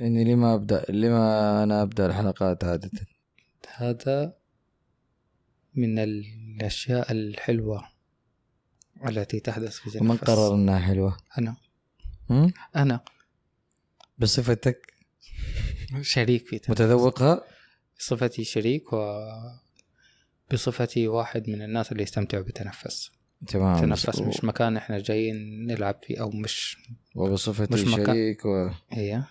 إني لما ابدا لما أنا أبدأ الحلقات عاده هذا من الأشياء الحلوة التي تحدث في تنفس قرر إنها حلوة؟ أنا. هم؟ أنا. بصفتك؟ شريك في تنفس متذوقها بصفتي شريك و بصفتي واحد من الناس اللي يستمتعوا بتنفس تمام. تنفس مش مكان إحنا جايين نلعب فيه أو مش وبصفتي مش مكان- شريك و- هي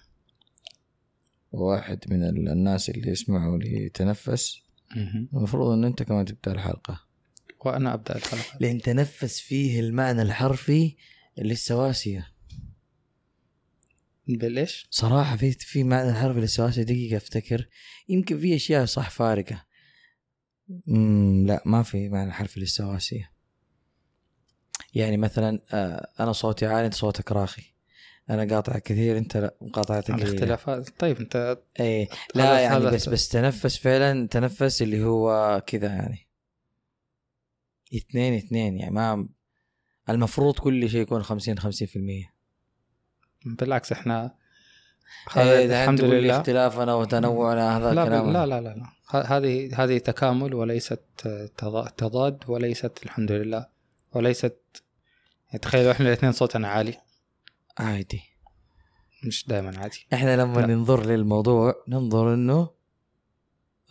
وواحد من ال- الناس اللي يسمعوا مهم. المفروض إن أنت كمان تبدأ الحلقة. وأنا أبدأ الحلقة. لأن تنفس فيه المعنى الحرفي للسواسيه بالايش؟ صراحة في في معنى حرف للسواسية دقيقة أفتكر. يمكن في أشياء صح فارقة. امم لا ما في معنى حرفي للسواسية. يعني مثلا آه أنا صوتي عالي أنت صوتك راخي. أنا قاطع كثير أنت لا مقاطعتك. الاختلافات طيب أنت هذا- لا يعني بس بس تنفس فعلا تنفس اللي هو كذا يعني. اثنين اثنين يعني ما المفروض كل شيء يكون 50 50% بالعكس إحنا هذا هذا الحمد لله. اختلافنا وتنوعنا هذا لا الكلام لا لا لا لا. هذه هذه تكامل وليست تضا- تضاد وليست الحمد لله. وليست يعني تخيلوا إحنا الاثنين صوتنا عالي. عادي. مش دائما عادي. إحنا لما لا. ننظر للموضوع ننظر إنه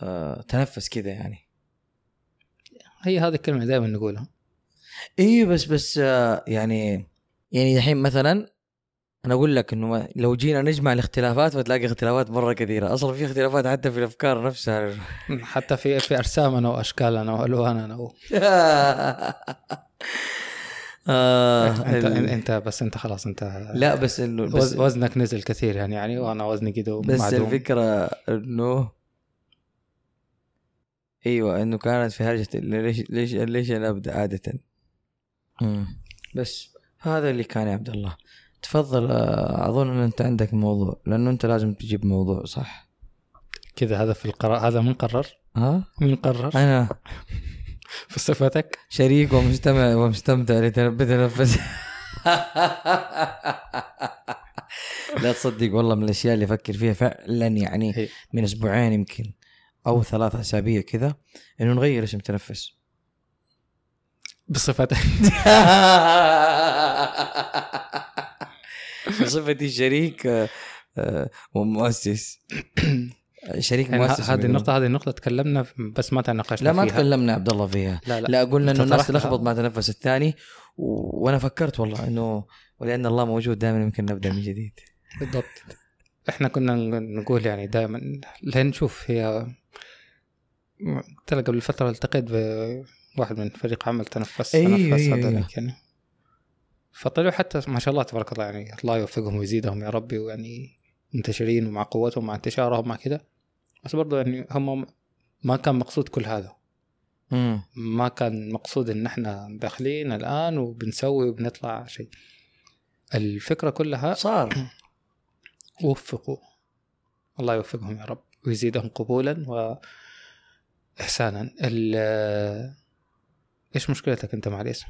آه تنفس كذا يعني. هي هذه الكلمة دائما نقولها. اي بس بس آه يعني يعني الحين مثلا أنا أقول لك إنه لو جينا نجمع الاختلافات فتلاقي اختلافات مرة كثيرة. أصلا في اختلافات حتى في الأفكار نفسها. حتى في في أرسامنا وأشكالنا وألواننا و... آه انت ال- أنت بس أنت خلاص أنت لا بس انه. بس وزنك نزل كثير يعني يعني وأنا وزني كده بس معدوم الفكرة إنه أيوه إنه كانت في هرجه ليش ليش ليش أنا أبدأ عادة مم. بس هذا اللي كان يا عبد الله تفضل آه، أظن إن أنت عندك موضوع لأنه أنت لازم تجيب موضوع صح كذا هذا في القرار هذا من قرر؟ ها مين قرر؟ أنا في صفتك شريك ومستمع ومستمتع لتنفس لا تصدق والله من الأشياء اللي أفكر فيها فعلا يعني. من أسبوعين يمكن أو ثلاث أسابيع كذا إنه نغير اسم تنفس. بصفتك. بصفتي شريك آه، آه، ومؤسس. شريك يعني مؤسس هذه. النقطة هذه النقطة تكلمنا بس ما تناقشنا لا ما فيها. تكلمنا عبد الله فيها. لا لا. لا قلنا إنه الناس. تلخبط مع تنفس الثاني و... وأنا فكرت والله إنه ولأن الله موجود دائما يمكن نبدأ من جديد. بالضبط. إحنا كنا نقول يعني دائما لأن نشوف هي ترى قبل فترة التقيت بواحد من فريق عمل تنفس أيوة، تنفس أيوة، هذوليك أيوة. يعني. فطلعوا حتى ما شاء الله تبارك الله يعني الله يوفقهم ويزيدهم يا ربي ويعني منتشرين ومع قوتهم مع انتشارهم مع كذا. بس برضو يعني هم ما كان مقصود كل هذا. امم ما كان مقصود إن إحنا داخلين الآن وبنسوي وبنطلع شيء. الفكرة كلها صار. وفقوا. الله يوفقهم يا رب ويزيدهم قبولا واحسانا. ال- إيش مشكلتك أنت مع الاسم؟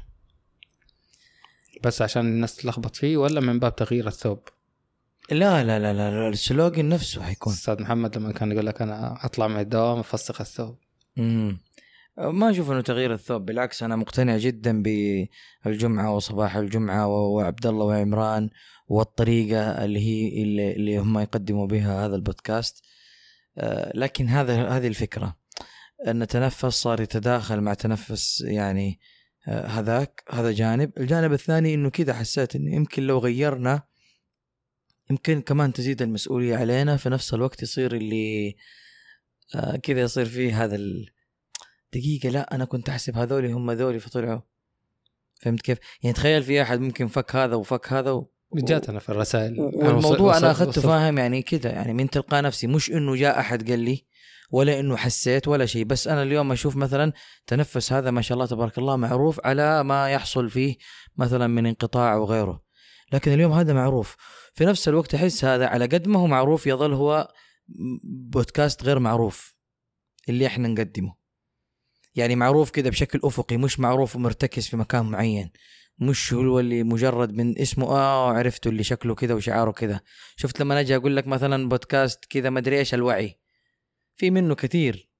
بس عشان الناس تلخبط فيه ولا من باب تغيير الثوب؟ لا لا لا لا, السلوجن نفسه حيكون. أستاذ محمد لما كان يقول لك أنا أطلع من الدوام أفسخ الثوب. امم ما أشوف إنه تغيير الثوب بالعكس أنا مقتنع جدا بالجمعة وصباح الجمعة وعبد الله وعمران والطريقة اللي هي اللي, اللي هم يقدموا بها هذا البودكاست. آه، لكن هذا هذه الفكرة أن تنفس صار يتداخل مع تنفس يعني آه، هذاك هذا جانب. الجانب الثاني إنه كذا حسيت إنه يمكن لو غيرنا يمكن كمان تزيد المسؤولية علينا في نفس الوقت يصير اللي آه، كذا يصير فيه هذا ال... دقيقة لا أنا كنت أحسب هذولي هم ذولي فطلعوا. فهمت كيف؟ يعني تخيل في أحد ممكن فك هذا وفك هذا و... جاتنا في الرسائل. والموضوع أخذته وصل- فاهم يعني كذا يعني من تلقاء نفسي مش إنه جاء أحد قال لي ولا إنه حسيت ولا شيء بس أنا اليوم أشوف مثلا تنفس هذا ما شاء الله تبارك الله معروف على ما يحصل فيه مثلا من انقطاع وغيره لكن اليوم هذا معروف. في نفس الوقت أحس هذا على قد ما هو معروف يظل هو بودكاست غير معروف اللي إحنا نقدمه. يعني معروف كذا بشكل أفقي مش معروف ومرتكز في مكان معين. مش هو اللي مجرد من اسمه آه عرفته اللي شكله كذا وشعاره كذا شفت لما أجي أقول لك مثلا بودكاست كذا ما أدري إيش الوعي؟ في منه كثير.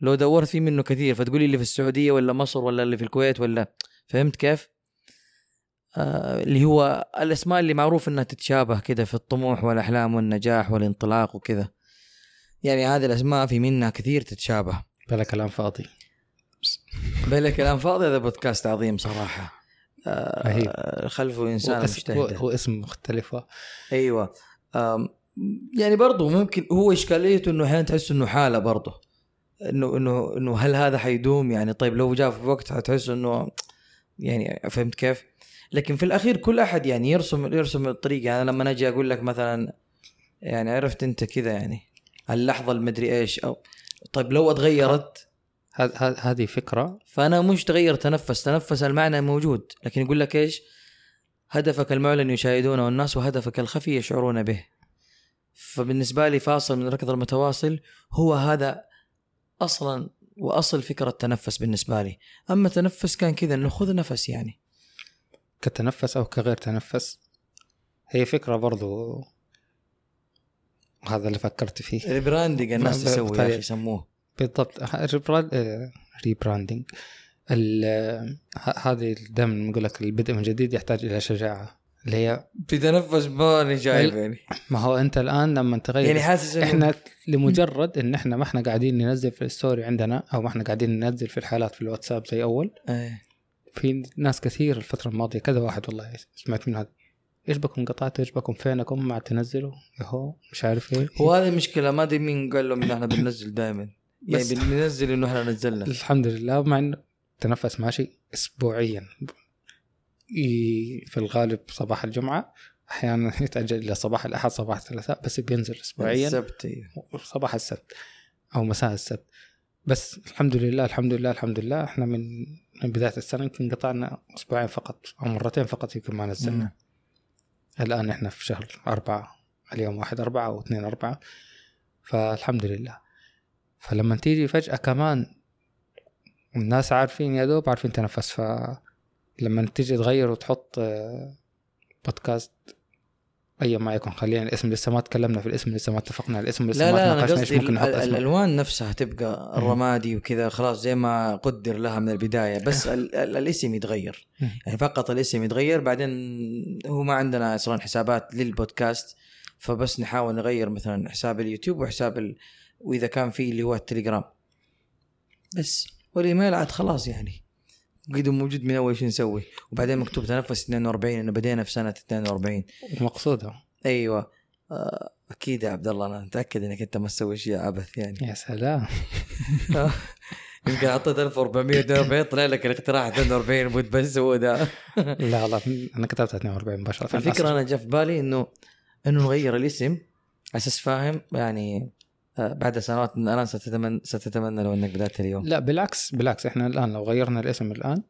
لو دورت في منه كثير فتقولي اللي في السعودية ولا مصر ولا اللي في الكويت ولا فهمت كيف؟ آه اللي هو الأسماء اللي معروف إنها تتشابه كذا في الطموح والأحلام والنجاح والانطلاق وكذا. يعني هذه الأسماء في منها كثير تتشابه. بلا كلام فاضي. بلا كلام فاضي هذا بودكاست عظيم صراحة. رهيب. آه خلفه إنسان هو, مجتهد. اسم مختلف. أيوه. يعني برضه ممكن هو إشكاليته إنه أحيانا تحس إنه حالة برضه انه انه إنه هل هذا حيدوم؟ يعني طيب لو جاء في وقت حتحس إنه يعني فهمت كيف؟ لكن في الأخير كل أحد يعني يرسم يرسم الطريق يعني لما أجي أقول لك مثلا يعني عرفت أنت كذا يعني اللحظه المدري إيش أو طيب لو اتغيرت؟ هذ- هذ- هذه فكرة. فأنا مش تغير تنفس تنفس المعنى موجود. لكن يقول لك إيش؟ هدفك المعلن يشاهدونه والناس وهدفك الخفي يشعرون به. فبالنسبة لي فاصل من الركض المتواصل هو هذا أصلا وأصل فكرة التنفس بالنسبة لي. أما تنفس كان كذا إنه خذ نفس يعني. كتنفس أو كغير تنفس. هي فكرة برضو هذا اللي فكرت فيه. ال branding الناس تسوي يا. أخي يسموه. بالضبط. rebranding هذه دائما نقول لك البدء من جديد يحتاج إلى شجاعة. اللي هي بتنفس ماني جايب يعني. ما هو أنت الآن لما تغير يعني حاسس إحنا لمجرد إن إحنا ما إحنا قاعدين ننزل في ال story عندنا أو ما إحنا قاعدين ننزل في الحالات في الواتساب زي أول إيه. في ناس كثير الفترة الماضية كذا واحد والله سمعت منه هذا. إيش بكم قطعتوا؟ إيش بكم فينكم؟ ما تنزلوا. يهو مش عارف إيه. هو هذه المشكلة ما أدري مين قال لهم ان إحنا بننزل دائما يعني بننزل إنه إحنا نزلنا. الحمد لله مع إنه تنفس ماشي اسبوعيا. في الغالب صباح الجمعة أحيانا يتأجل إلى صباح الأحد صباح الثلاثاء بس بينزل اسبوعيا. السبت أيوه. صباح السبت أو مساء السبت. بس الحمد لله الحمد لله الحمد لله إحنا من من بداية السنة يمكن قطعنا أسبوعين فقط أو مرتين فقط يمكن ما نزلنا. الآن إحنا في شهر أربعة اليوم واحد أربعة أو اثنين أربعة. فالحمد لله. فلما تيجي فجأة كمان الناس عارفين يا دوب عارفين تنفس. فلما تيجي تغير وتحط آه، بودكاست اي ما يكون خلينا الاسم لسه ما تكلمنا في الاسم لسه ما اتفقنا على الاسم لسه لا ما تناقشنا إيش ممكن نحط اسمه. الألوان نفسها تبقى الرمادي وكذا خلاص زي ما قدر لها من البداية. بس ال- ال- الاسم يتغير. يعني فقط الاسم يتغير بعدين هو ما عندنا أصلا حسابات للبودكاست فبس نحاول نغير مثلا حساب اليوتيوب وحساب ال... وإذا كان في اللي هو التليجرام. بس والإيميل عاد خلاص يعني. قد موجود من أول إيش نسوي وبعدين مكتوب تنفس 42 إنه بدينا في سنة 42 مقصودة أيوه. آه، أكيد يا عبد الله أنا متأكد إنك أنت ما تسوي شيء عبث يعني. يا سلام. يمكن حطيت 1442 طلع لك الاقتراح 42 بود بس هو ده. لا لا أنا كتبت 42 مباشرة. الفكرة أنا جاء في بالي إنه إنه نغير الاسم على أساس فاهم يعني بعد سنوات من الآن ستتمنى ستتمنى لو إنك بدأت اليوم. لا بالعكس بالعكس إحنا الآن لو غيرنا الاسم الآن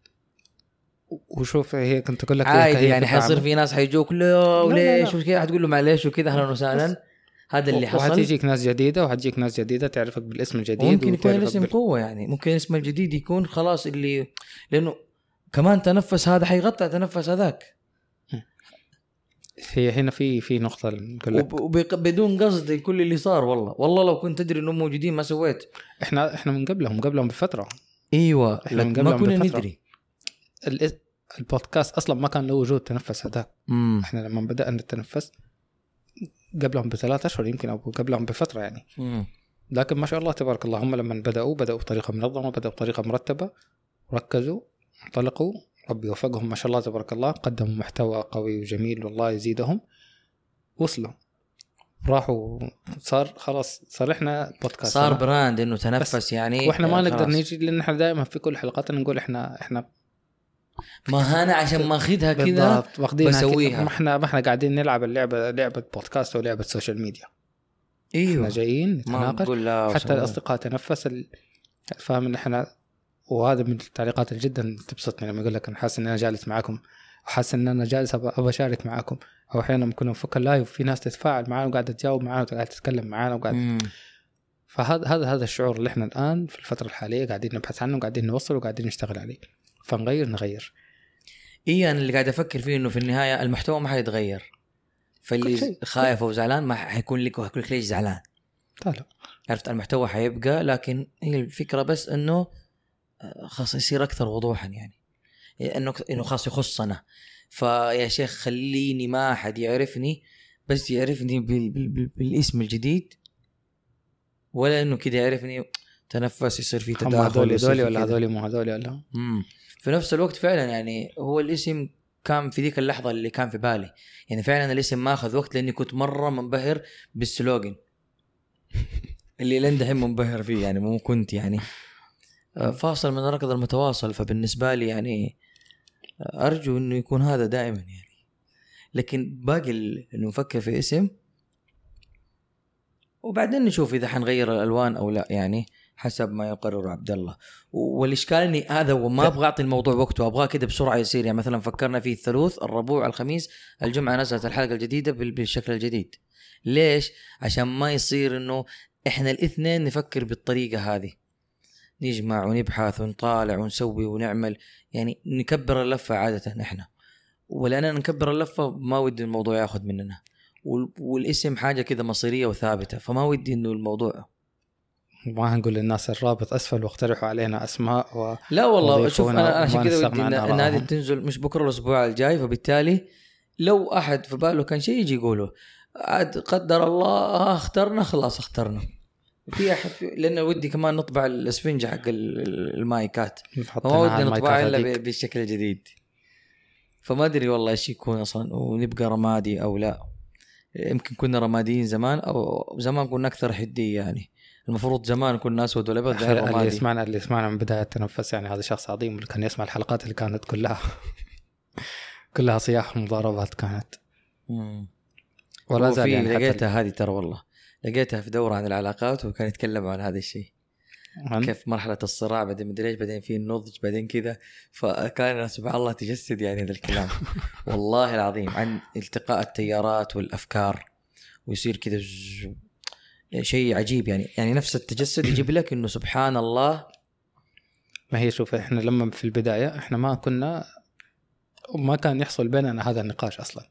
وشوف هي كنت أقول لك عادي يعني حيصير. في ناس حيجوك لا وليش. وكذا حتقول له معليش وكذا أهلا وسهلا. هذا اللي حصل. وحتيجيك ناس جديدة وحتجيك ناس جديدة تعرفك بالاسم الجديد وممكن يكون الاسم بال- قوة يعني. ممكن الاسم الجديد يكون خلاص اللي لأنه كمان تنفس هذا حيغطي تنفس هذاك. هي هنا في في نقطة نقول لك. وبدون قصد كل اللي صار والله. والله لو كنت تدري إنهم موجودين ما سويت. إحنا إحنا من قبلهم قبلهم بفترة. إيوه إحنا من لك ما قبلهم كنا بفترة. ندري. البودكاست أصلا ما كان له وجود تنفس هذاك امم إحنا لما بدانا نتنفس قبلهم بثلاث أشهر يمكن أو قبلهم بفترة يعني. لكن ما شاء الله تبارك الله هم لما بدأوا بدأوا بطريقة منظمة بدأوا بطريقة مرتبة ركزوا انطلقوا ربي وفقهم ما شاء الله تبارك الله قدموا محتوى قوي وجميل والله يزيدهم. وصلوا. راحوا. صار خلاص صار إحنا بودكاست صار براند إنه تنفس يعني وإحنا ما آه، نقدر. نيجي لأن إحنا دائما في كل حلقاتنا نقول إحنا إحنا ما أنا عشان ماخذها كذا بسويها. ما إحنا ما إحنا قاعدين نلعب اللعبة لعبة بودكاست ولعبة social media إحنا أيوه جايين ما نتناقش. حتى. الأصدقاء تنفس فاهم إن إحنا وهذا من التعليقات اللي جدا تبسطني لما يقول لك أنا حاسس ان أنا جالس معاكم وحاسس إن أنا جالس أبغى أشارك معاكم. أو أحيانا لما كنا نفك ال live في ناس تتفاعل معانا وقاعدة تجاوب معانا وقاعده تتكلم معانا وقاعده. فهذا هذا هذا الشعور اللي إحنا الآن في الفترة الحالية قاعدين نبحث عنه وقاعدين نوصل وقاعدين نشتغل عليه. فنغير نغير. اي أنا اللي قاعد أفكر فيه إنه في النهاية المحتوى ما حيتغير. فاللي. خايف أو زعلان ما حيكون لك وحيكون لك ليش زعلان. لا عرفت؟ المحتوى حيبقى لكن هي الفكرة بس إنه خلاص يصير أكثر وضوحا يعني. إنه إنه خلاص يخصنا فيا شيخ خليني ما أحد يعرفني بس يعرفني بال بال بال بالاسم الجديد. ولا إنه كده يعرفني تنفس يصير في تداخل هذول هذول ولا. هذول مو هذول ولا؟ مم. في نفس الوقت فعلا يعني هو الاسم كان في ذيك اللحظة اللي كان في بالي. يعني فعلا الاسم ما أخذ وقت لأني كنت مرة منبهر بالسلوجن اللي لين دحين منبهر فيه يعني مو كنت يعني. فاصل من الركض المتواصل فبالنسبة لي يعني آه، أرجو إنه يكون هذا دائما يعني. لكن باقي إنه نفكر في اسم وبعدين نشوف إذا حنغير الألوان أو لا يعني حسب ما يقرر عبد الله. والإشكال إني هذا هو ما أبغى أعطي الموضوع وقته أبغاه كده بسرعة يصير. يعني مثلا فكرنا فيه الثلاث الربوع الخميس الجمعة نزلت الحلقة الجديدة بال- بالشكل الجديد. ليش؟ عشان ما يصير إنه إحنا الاثنين نفكر بالطريقة هذه. نجمع ونبحث ونطالع ونسوي ونعمل. يعني نكبر اللفة عادة إحنا. ولاننا نكبر اللفة ما ودي الموضوع ياخذ مننا. وال- والاسم حاجة كده مصيرية وثابتة فما ودي إنه الموضوع. ما هنقول للناس الرابط أسفل واقترحوا علينا أسماء و... لا والله شوف أنا عشان كذا ودي ان, إن هذه. تنزل مش بكرة الأسبوع الجاي. فبالتالي لو أحد في باله كان شيء يجي يقوله عاد قدر الله آه اخترنا خلاص اخترنا. في أحد في لأن ودي كمان نطبع الاسفنجه حق ال- ال- المايكات. على ودي نطبعها إلا بالشكل الجديد. فما أدري والله إيش يكون أصلا ونبقى رمادي أو لا. يمكن كنا رماديين زمان أو زمان كنا أكثر حدية يعني. المفروض زمان كنا أسود ولا أبيض اللي يسمعنا اللي يسمعنا من بداية التنفس يعني هذا شخص عظيم اللي كان يسمع الحلقات اللي كانت كلها كلها صياح ومضاربات كانت. ولا زال يعني لقيتها هذه ترى والله. لقيتها في دورة عن العلاقات وكان يتكلم عن هذا الشيء. كيف مرحلة الصراع بعدين مدري إيش بعدين في النضج بعدين كذا. فكان سبحان الله تجسد يعني هذا الكلام. والله العظيم عن التقاء التيارات والأفكار. ويصير كذا شيء عجيب يعني. يعني نفس التجسد يجيب لك إنه سبحان الله. ما هي شوف إحنا لما في البداية إحنا ما كنا ما كان يحصل بيننا هذا النقاش أصلا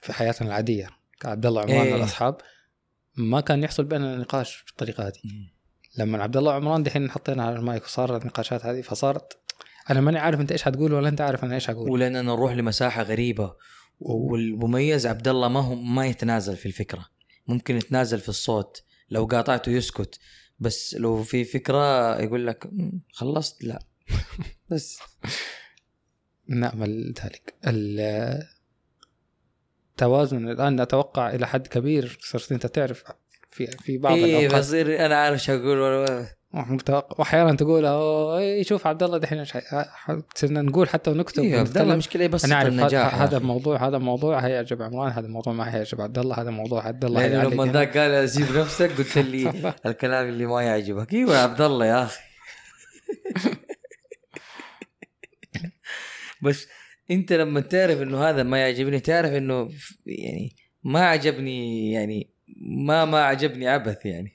في حياتنا العادية. كعبد الله عمران إيه. والأصحاب. ما كان يحصل بيننا نقاش بالطريقة هذه. لما عبد الله وعمران دحين حطينا على المايك وصار النقاشات هذه فصارت أنا ماني عارف أنت إيش حتقول ولا أنت عارف أنا إيش حقول ولاننا نروح لمساحة غريبة والمميز عبد الله ما هو ما يتنازل في الفكرة. ممكن يتنازل في الصوت لو قاطعته يسكت. بس لو في فكرة يقول لك "مم، خلصت؟ لا. بس. نأمل ذلك. التوازن. الآن أتوقع إلى حد كبير صرت أنت تعرف في في بعض إيه الأوقات. بصير أنا عارف شو أقول ولا- متوقع وأحيانا تقول "أوه، إيه شوف عبد الله دحين صرنا نقول حتى ونكتب إيه عبد الله ونتكلم. مشكلة بس أنا اعرف النجاح هذا الموضوع هذا موضوع هيعجب عمران هذا الموضوع ما هيعجب عبد الله هذا موضوع عبد الله هيعلق لما. ذاك قال سيب نفسك قلت لي الكلام اللي ما يعجبك. إيوه يا عبد الله يا أخي. بس انت لما تعرف انه هذا ما يعجبني تعرف انه يعني ما عجبني يعني ما ما عجبني عبث يعني.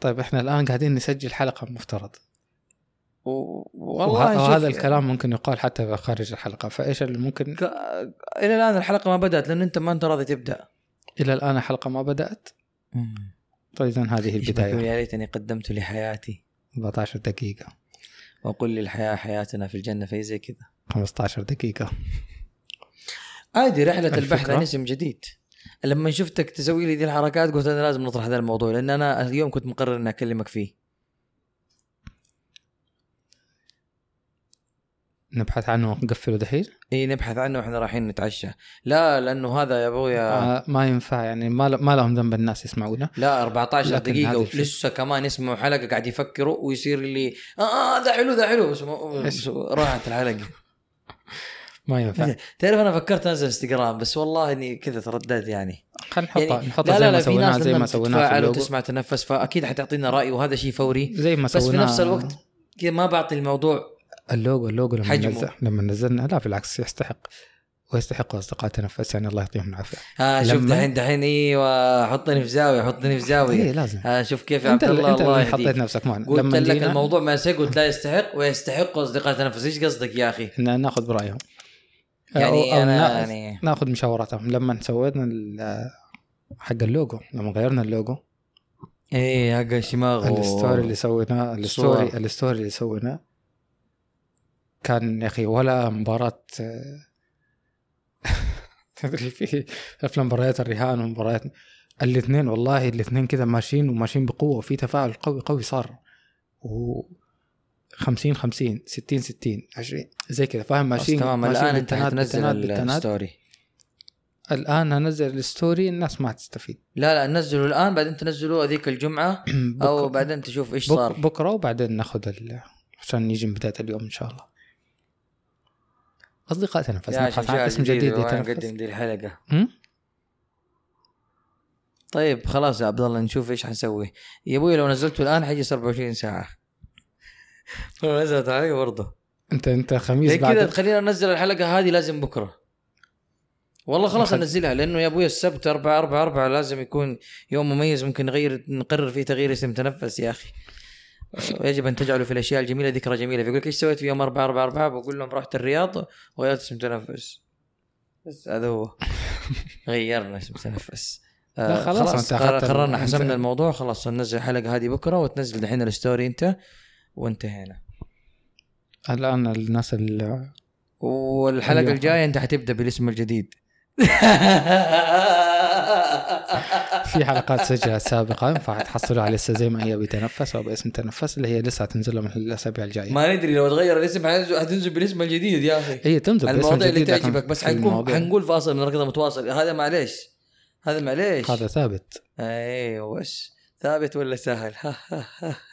طيب إحنا الآن قاعدين نسجل حلقة مفترض و- والله وهذا الكلام ممكن يقال حتى خارج الحلقة فإيش اللي ممكن؟ ك... إلى الآن الحلقة ما بدأت لأن أنت ما أنت راضي تبدأ. إلى الآن الحلقة ما بدأت؟ طيب اذا هذه البداية. يا ليتني قدمت لحياتي. 14 دقيقة. وقل للحياة حياتنا في الجنة في زي كذا. 15 دقيقة. عادي الفكرة؟ البحث عن اسم جديد. لما شفتك تسوي لي ذي الحركات قلت أنا لازم نطرح هذا الموضوع لأن أنا اليوم كنت مقرر إني أكلمك فيه. نبحث عنه ونقفله دحين إي نبحث عنه وإحنا رايحين نتعشى. لا لأنه هذا يا ابويا آه ما ينفع يعني ما, ل- ما لهم ذنب الناس يسمعونا. لا 14 لكن دقيقة ولسه كمان يسمعوا حلقة قاعد يفكروا ويصير لي آه آه ذا حلو ذا حلو. ما- إيش؟ بس راحت الحلقة. ما ينفع. تعرف أنا فكرت أنزل إنستغرام بس والله إني كذا ترددت يعني. خلينا نحطها يعني نحطها لا زي ما سويناها زي ما سويناها في وتسمع تنفس فأكيد حتعطينا رأي وهذا شيء فوري. زي ما بس في سويناها. نفس الوقت كذا ما بعطي الموضوع اللوجو اللوجو لما حجمه. نزل لما نزلنا لا بالعكس يستحق ويستحقوا أصدقاء تنفس يعني الله يعطيهم العافية. ها شوف دحين دحين إيوه حطني في زاوية حطني في اي زاويه لازم. ها شوف كيف يا عبد الله أنت الله حطيت نفسك معنا. قلت لما لك الموضوع ما قلت لا يستحق ويستحق أصدقاء تنفس. إيش قصدك يا أخي؟ ناخذ برأيهم. يعني أو أنا نا- يعني ناخذ مشاوراتهم. لما سوينا حق اللوجو لما غيرنا اللوجو إيه حق الشماغ ال story اللي سويناه ال story. ال story اللي سويناه كان يا أخي ولا مباراة آه، تدري في أفلام مباريات الرهان ومباريات الاثنين والله الاثنين كذا ماشيين وماشيين بقوة وفي تفاعل قوي قوي صار. و 50 50 60 60 20 زي كذا فاهم؟ ماشيين. تمام. الآن أنت حتنزل. ال story. الآن انزل ال story الناس ما تستفيد لا لا نزلوا الآن بعدين تنزلوا هذيك الجمعة أو بعدين تشوف إيش صار. بكرة وبعدين ناخذ ال... عشان نيجي من بداية اليوم إن شاء الله. اصدقاء تنفس. نبحث عن اسم جديد نقدم دي الحلقة؟ طيب خلاص يا عبد الله نشوف إيش حنسوي يا أبوي لو نزلته الان حيجلس 24 ساعه نزلت علي برضه. انت أنت خميس زي كذا بعد تخلينا ننزل الحلقة هذه لازم بكرة. والله خلاص انزلها لأنه يا أبوي السبت 4 4 4 لازم يكون يوم مميز ممكن نغير نقرر فيه تغيير اسم تنفس يا أخي. يجب أن تجعلوا في الأشياء الجميلة ذكرى جميلة. فيقول لك إيش سويت في يوم 4 4 4 بقول لهم رحت الرياض وغيرت اسم تنفس. بس هذا هو. غيرنا اسم تنفس. آه، لا خلاص، خلاص قررنا حسمنا الموضوع. خلاص ننزل الحلقة هذه بكرة وتنزل دحين الستوري. أنت وانتهينا. الآن الناس ال... والحلقة. الجاية أنت حتبدأ بالاسم الجديد. في حلقات سجلت سابقا فحتحصلوا على لسه زي ما هي بتنفس أو باسم تنفس اللي هي لسه حتنزل من الأسابيع الجاية. ما ندري لو تغير الاسم حتنزل بالاسم الجديد يا أخي. هي تنزل باسم المواضيع اللي تعجبك بس حنكون حنقول فاصل من ركضه متواصل هذا معليش. هذا معليش. هذا ثابت. أيوه ثابت ولا سهل؟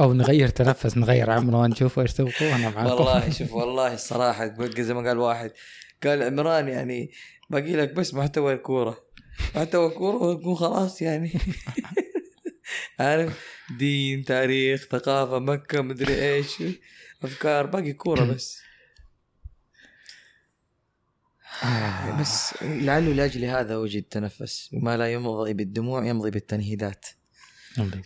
أو نغير تنفس نغير عمران نشوف إيش تبغوا أنا معاكم. والله شوف والله الصراحة زي ما قال واحد قال عمران يعني باقي لك بس محتوى الكورة. محتوى الكورة ويكون خلاص يعني. عارف؟ دين تاريخ ثقافة مكة مدري إيش أفكار باقي كورة بس. آه. بس لعله لأجل هذا وجد تنفس ما لا يمضي بالدموع يمضي بالتنهيدات.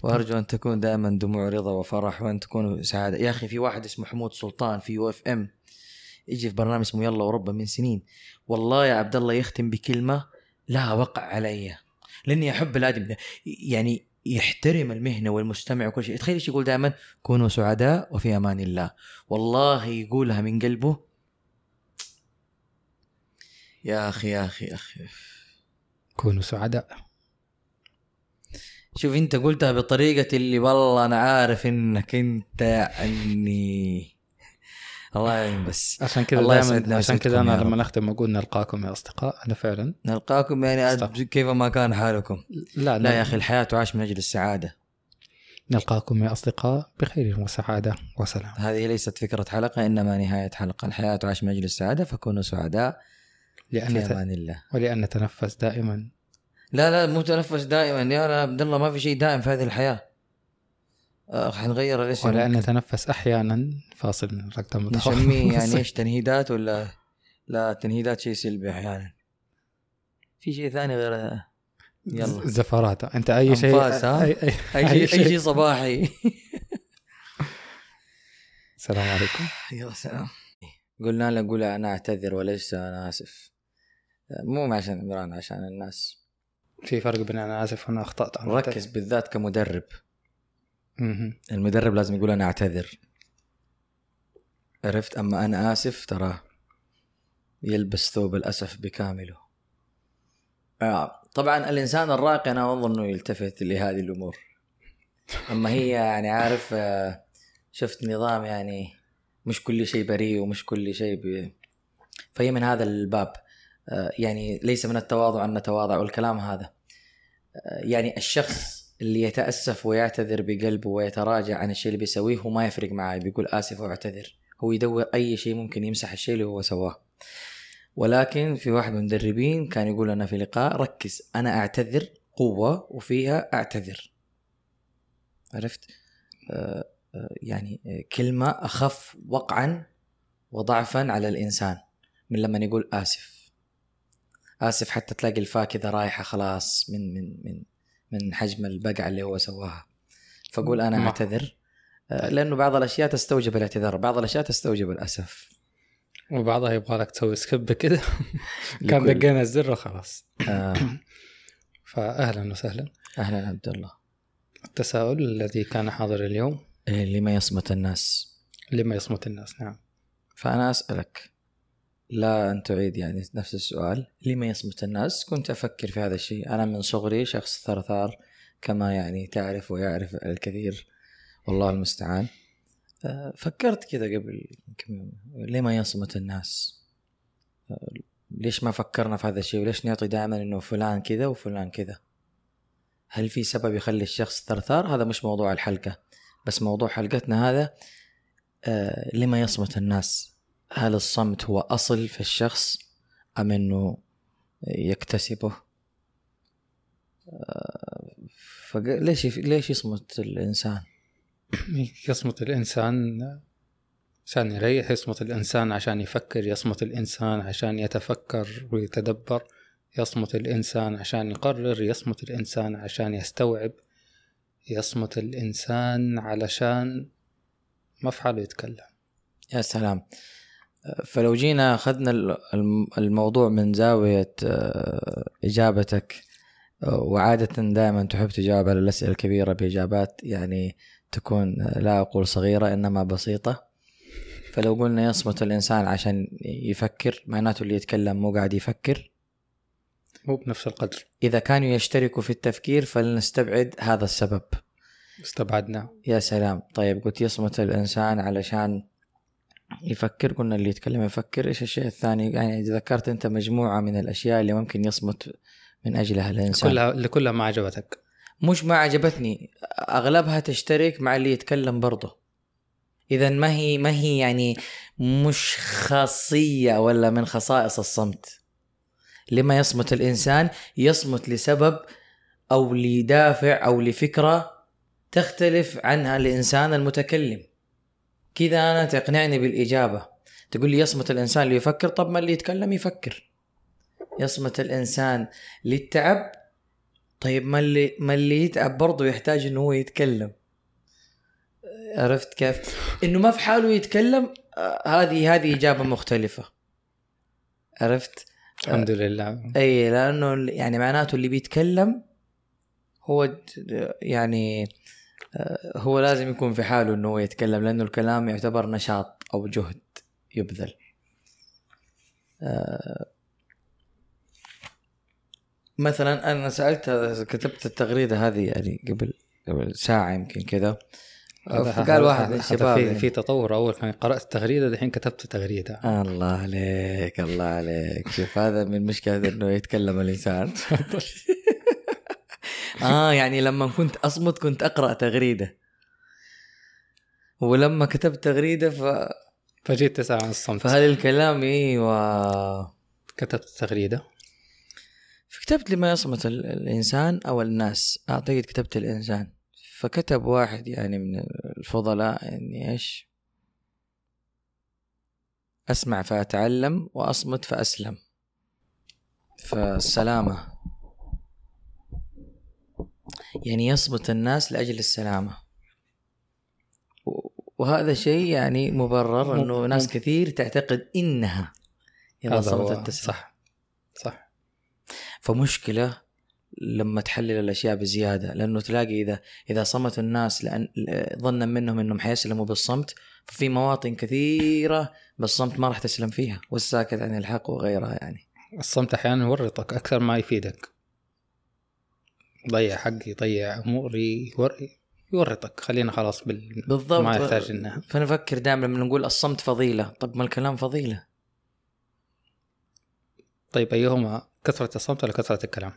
وأرجو أن تكون دائما دموع رضا وفرح وأن تكونوا سعادة. يا أخي في واحد اسمه حمود سلطان في يو إف إم. يجي في برنامج اسمه يلا وربا من سنين. والله يا عبد الله يختم بكلمة لها وقع علي لأني أحب الادم ده يعني يحترم المهنة والمستمع وكل شيء. تخيل إيش يقول دائما؟ كونوا سعداء وفي أمان الله. والله يقولها من قلبه. يا أخي يا أخي يا أخي. كونوا سعداء. شوف انت قلتها بطريقة اللي والله أنا عارف إنك أنت يعني الله يعين بس. عشان كذا الله يسعدنا عشان كذا أنا لما. نختم أقول نلقاكم يا أصدقاء أنا فعلا. نلقاكم يعني. كيف ما كان حالكم. لا لا يا أخي الحياة تعاش من أجل السعادة. نلقاكم يا أصدقاء بخير وسعادة وسلام. هذه ليست فكرة حلقة إنما نهاية حلقة. الحياة تعاش من أجل السعادة فكونوا سعداء في لأن ت... أمان الله. ولأن نتنفس دائما. لا لا مو تنفس دائما. يا عبد الله ما في شيء دائم في هذه الحياة. آه، حنغير الاسم ولان نتنفس أحيانا فاصل من الرقم نسميه يعني إيش تنهيدات ولا لا؟ تنهيدات شيء سلبي أحيانا. في شيء ثاني غير يلا. زفرات. أنت أي شيء؟ اي اي أي أي شيء أي شيء. صباحي. السلام عليكم. يلا سلام. قلنا له قول أنا أعتذر وليس أنا آسف. مو عشان عمران عشان الناس. في فرق بين أنا آسف وأنا أخطأت عن ركز بالذات كمدرب. مهم. المدرب لازم يقول أنا أعتذر. عرفت؟ أما أنا آسف ترى يلبس ثوب الأسف بكامله. آه. طبعا الإنسان الراقي أنا اظن انه يلتفت لهذه الأمور. أما هي يعني عارف آه، شفت نظام يعني مش كل شيء بريء ومش كل شيء ب... فهي من هذا الباب. آه، يعني ليس من التواضع أن نتواضع والكلام هذا. يعني الشخص اللي يتأسف ويعتذر بقلبه ويتراجع عن الشيء اللي بيسويه هو ما يفرق معاه بيقول آسف واعتذر. هو يدور أي شيء ممكن يمسح الشيء اللي هو سواه. ولكن في واحد من المدربين كان يقول لنا في لقاء ركز أنا أعتذر قوة وفيها أعتذر. عرفت؟ آه آه يعني آه، كلمة أخف وقعا وضعفا على الإنسان من لما يقول آسف. آسف حتى تلاقي الفاء كذا رايحة خلاص من من من من حجم البقعة اللي هو سواها. فقول أنا ما- أعتذر. آه، لأنه بعض الأشياء تستوجب الاعتذار بعض الأشياء تستوجب الأسف. وبعضها يبغى لك تسوي سكيب كده. كان دقينا الزر وخلاص. آه. فاهلا وسهلا. أهلا عبد الله. التساؤل الذي كان حاضر اليوم؟ إيه، لما يصمت الناس؟ لما يصمت الناس نعم. فأنا أسألك. لا أن تعيد يعني نفس السؤال. لما يصمت الناس؟ كنت أفكر في هذا الشيء. أنا من صغري شخص ثرثار كما يعني تعرف ويعرف الكثير. والله المستعان. آه، فكرت كذا قبل لما يصمت الناس؟ آه، ليش ما فكرنا في هذا الشيء؟ وليش نعطي دائما إنه فلان كذا وفلان كذا؟ هل في سبب يخلي الشخص ثرثار؟ هذا مش موضوع الحلقة. بس موضوع حلقتنا هذا آه لما يصمت الناس؟ هل الصمت هو أصل في الشخص أم أنه يكتسبه؟ آه فليش ليش يصمت الإنسان؟ يصمت الإنسان عشان يريح يصمت الإنسان عشان يفكر يصمت الإنسان عشان يتفكر ويتدبر يصمت الإنسان عشان يقرر يصمت الإنسان عشان يستوعب يصمت الإنسان علشان حاله يتكلم. يا سلام. فلو جينا الم- الموضوع من زاوية آه، إجابتك آه، وعادة دائما تحب تجاوب على الأسئلة الكبيرة بإجابات يعني تكون آه، لا أقول صغيرة إنما بسيطة. فلو قلنا يصمت الإنسان عشان يفكر معناته اللي يتكلم مو قاعد يفكر. مو بنفس القدر. إذا كانوا يشتركوا في التفكير فلنستبعد هذا السبب. استبعدنا يا سلام. طيب قلت يصمت الإنسان علشان يفكر قلنا اللي يتكلم يفكر إيش الشيء الثاني؟ يعني ذكرت أنت مجموعة من الأشياء اللي ممكن يصمت من أجلها الإنسان. كلها اللي كلها ما عجبتك. مش ما عجبتني أغلبها تشترك مع اللي يتكلم برضه. إذا ما هي ما هي يعني مش خاصية ولا من خصائص الصمت. لما يصمت الإنسان يصمت لسبب أو لدافع أو لفكرة تختلف عنها الإنسان المتكلم. كذا أنا تقنعني بالإجابة. تقول لي يصمت الإنسان اللي يفكر طب ما اللي يتكلم يفكر. يصمت الإنسان للتعب طيب ما اللي ما اللي يتعب برضه يحتاج إنه هو يتكلم. عرفت كيف؟ إنه ما في حاله يتكلم آه، هذه هذه إجابة مختلفة. عرفت؟ الحمد لله. أي لأنه يعني معناته اللي بيتكلم هو يعني هو لازم يكون في حاله إنه هو يتكلم لأنه الكلام يعتبر نشاط أو جهد يبذل. آه، مثلا أنا سألت كتبت التغريدة هذه يعني قبل قبل ساعة يمكن كذا. هذا- فقال واحد من الشباب في. في تطور. أول كان قرأت تغريده الحين كتبت تغريدة. الله عليك الله عليك. شوف هذا من مشكلة إنه يتكلم الإنسان. آه يعني لما كنت أصمت كنت أقرأ تغريدة. ولما كتبت تغريدة ف... فجيت تسال عن الصمت. فهل الكلام أيوه كتبت تغريدة. فكتبت لما يصمت ال- الإنسان أو الناس. أعتقد كتبت الإنسان. فكتب واحد يعني من الفضلاء إني إيش؟ أسمع فأتعلم وأصمت فأسلم. فالسلامة. يعني يصمت الناس لأجل السلامة. وهذا شيء يعني مبرر إنه ناس. كثير تعتقد إنها إذا صمتت تسلم صح. صح. فمشكلة لما تحلل الأشياء بزيادة لأنه تلاقي إذا إذا صمت الناس لأن ظنا منهم إنهم حيسلموا بالصمت ففي مواطن كثيرة بالصمت ما راح تسلم فيها والساكت عن الحق وغيرها يعني. الصمت أحيانا يورطك أكثر ما يفيدك. يضيع حقي يضيع أموري يور... يورطك. خلينا خلاص بال... بالضبط. ما يحتاج إنها. فنفكر دائما لما نقول الصمت فضيلة. طب ما الكلام فضيلة. طيب أيهما؟ كثرة الصمت ولا كثرة الكلام؟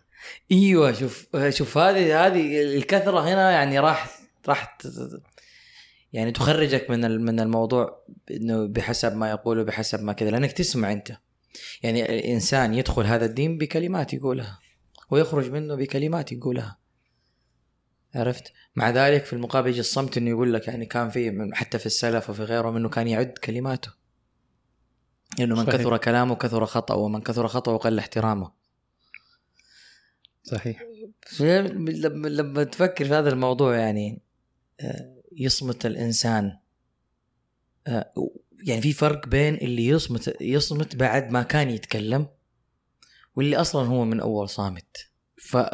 إيوه شوف شوف هذه هذه الكثرة هنا يعني راح راح يعني تخرجك من من الموضوع إنه بحسب ما يقوله بحسب ما كذا. لأنك تسمع أنت. يعني الإنسان يدخل هذا الدين بكلمات يقولها. ويخرج منه بكلمات يقولها. عرفت؟ مع ذلك في المقابل يجي الصمت إنه يقول لك يعني كان في حتى في السلف وفي غيرهم إنه كان يعد كلماته. إنه من صحيح. كثر كلامه كثر خطأ ومن كثر خطأه قل احترامه. صحيح. لما لما تفكر في هذا الموضوع يعني آه، يصمت الإنسان. آه، يعني في فرق بين اللي يصمت يصمت بعد ما كان يتكلم واللي أصلا هو من أول صامت.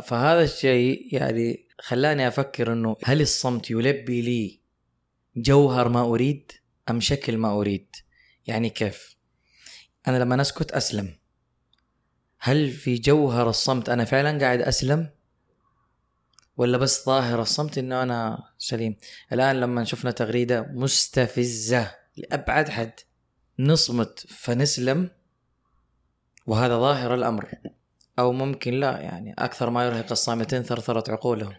فهذا الشيء يعني خلاني أفكر إنه هل الصمت يلبي لي جوهر ما أريد أم شكل ما أريد؟ يعني كيف؟ أنا لما اسكت أسلم. هل في جوهر الصمت أنا فعلا قاعد أسلم؟ ولا بس ظاهر الصمت إنه أنا سليم؟ الآن لما شفنا تغريدة مستفزة لأبعد حد نصمت فنسلم. وهذا ظاهر الأمر. أو ممكن لا يعني أكثر ما يرهق الصامتين ثرثره عقولهم.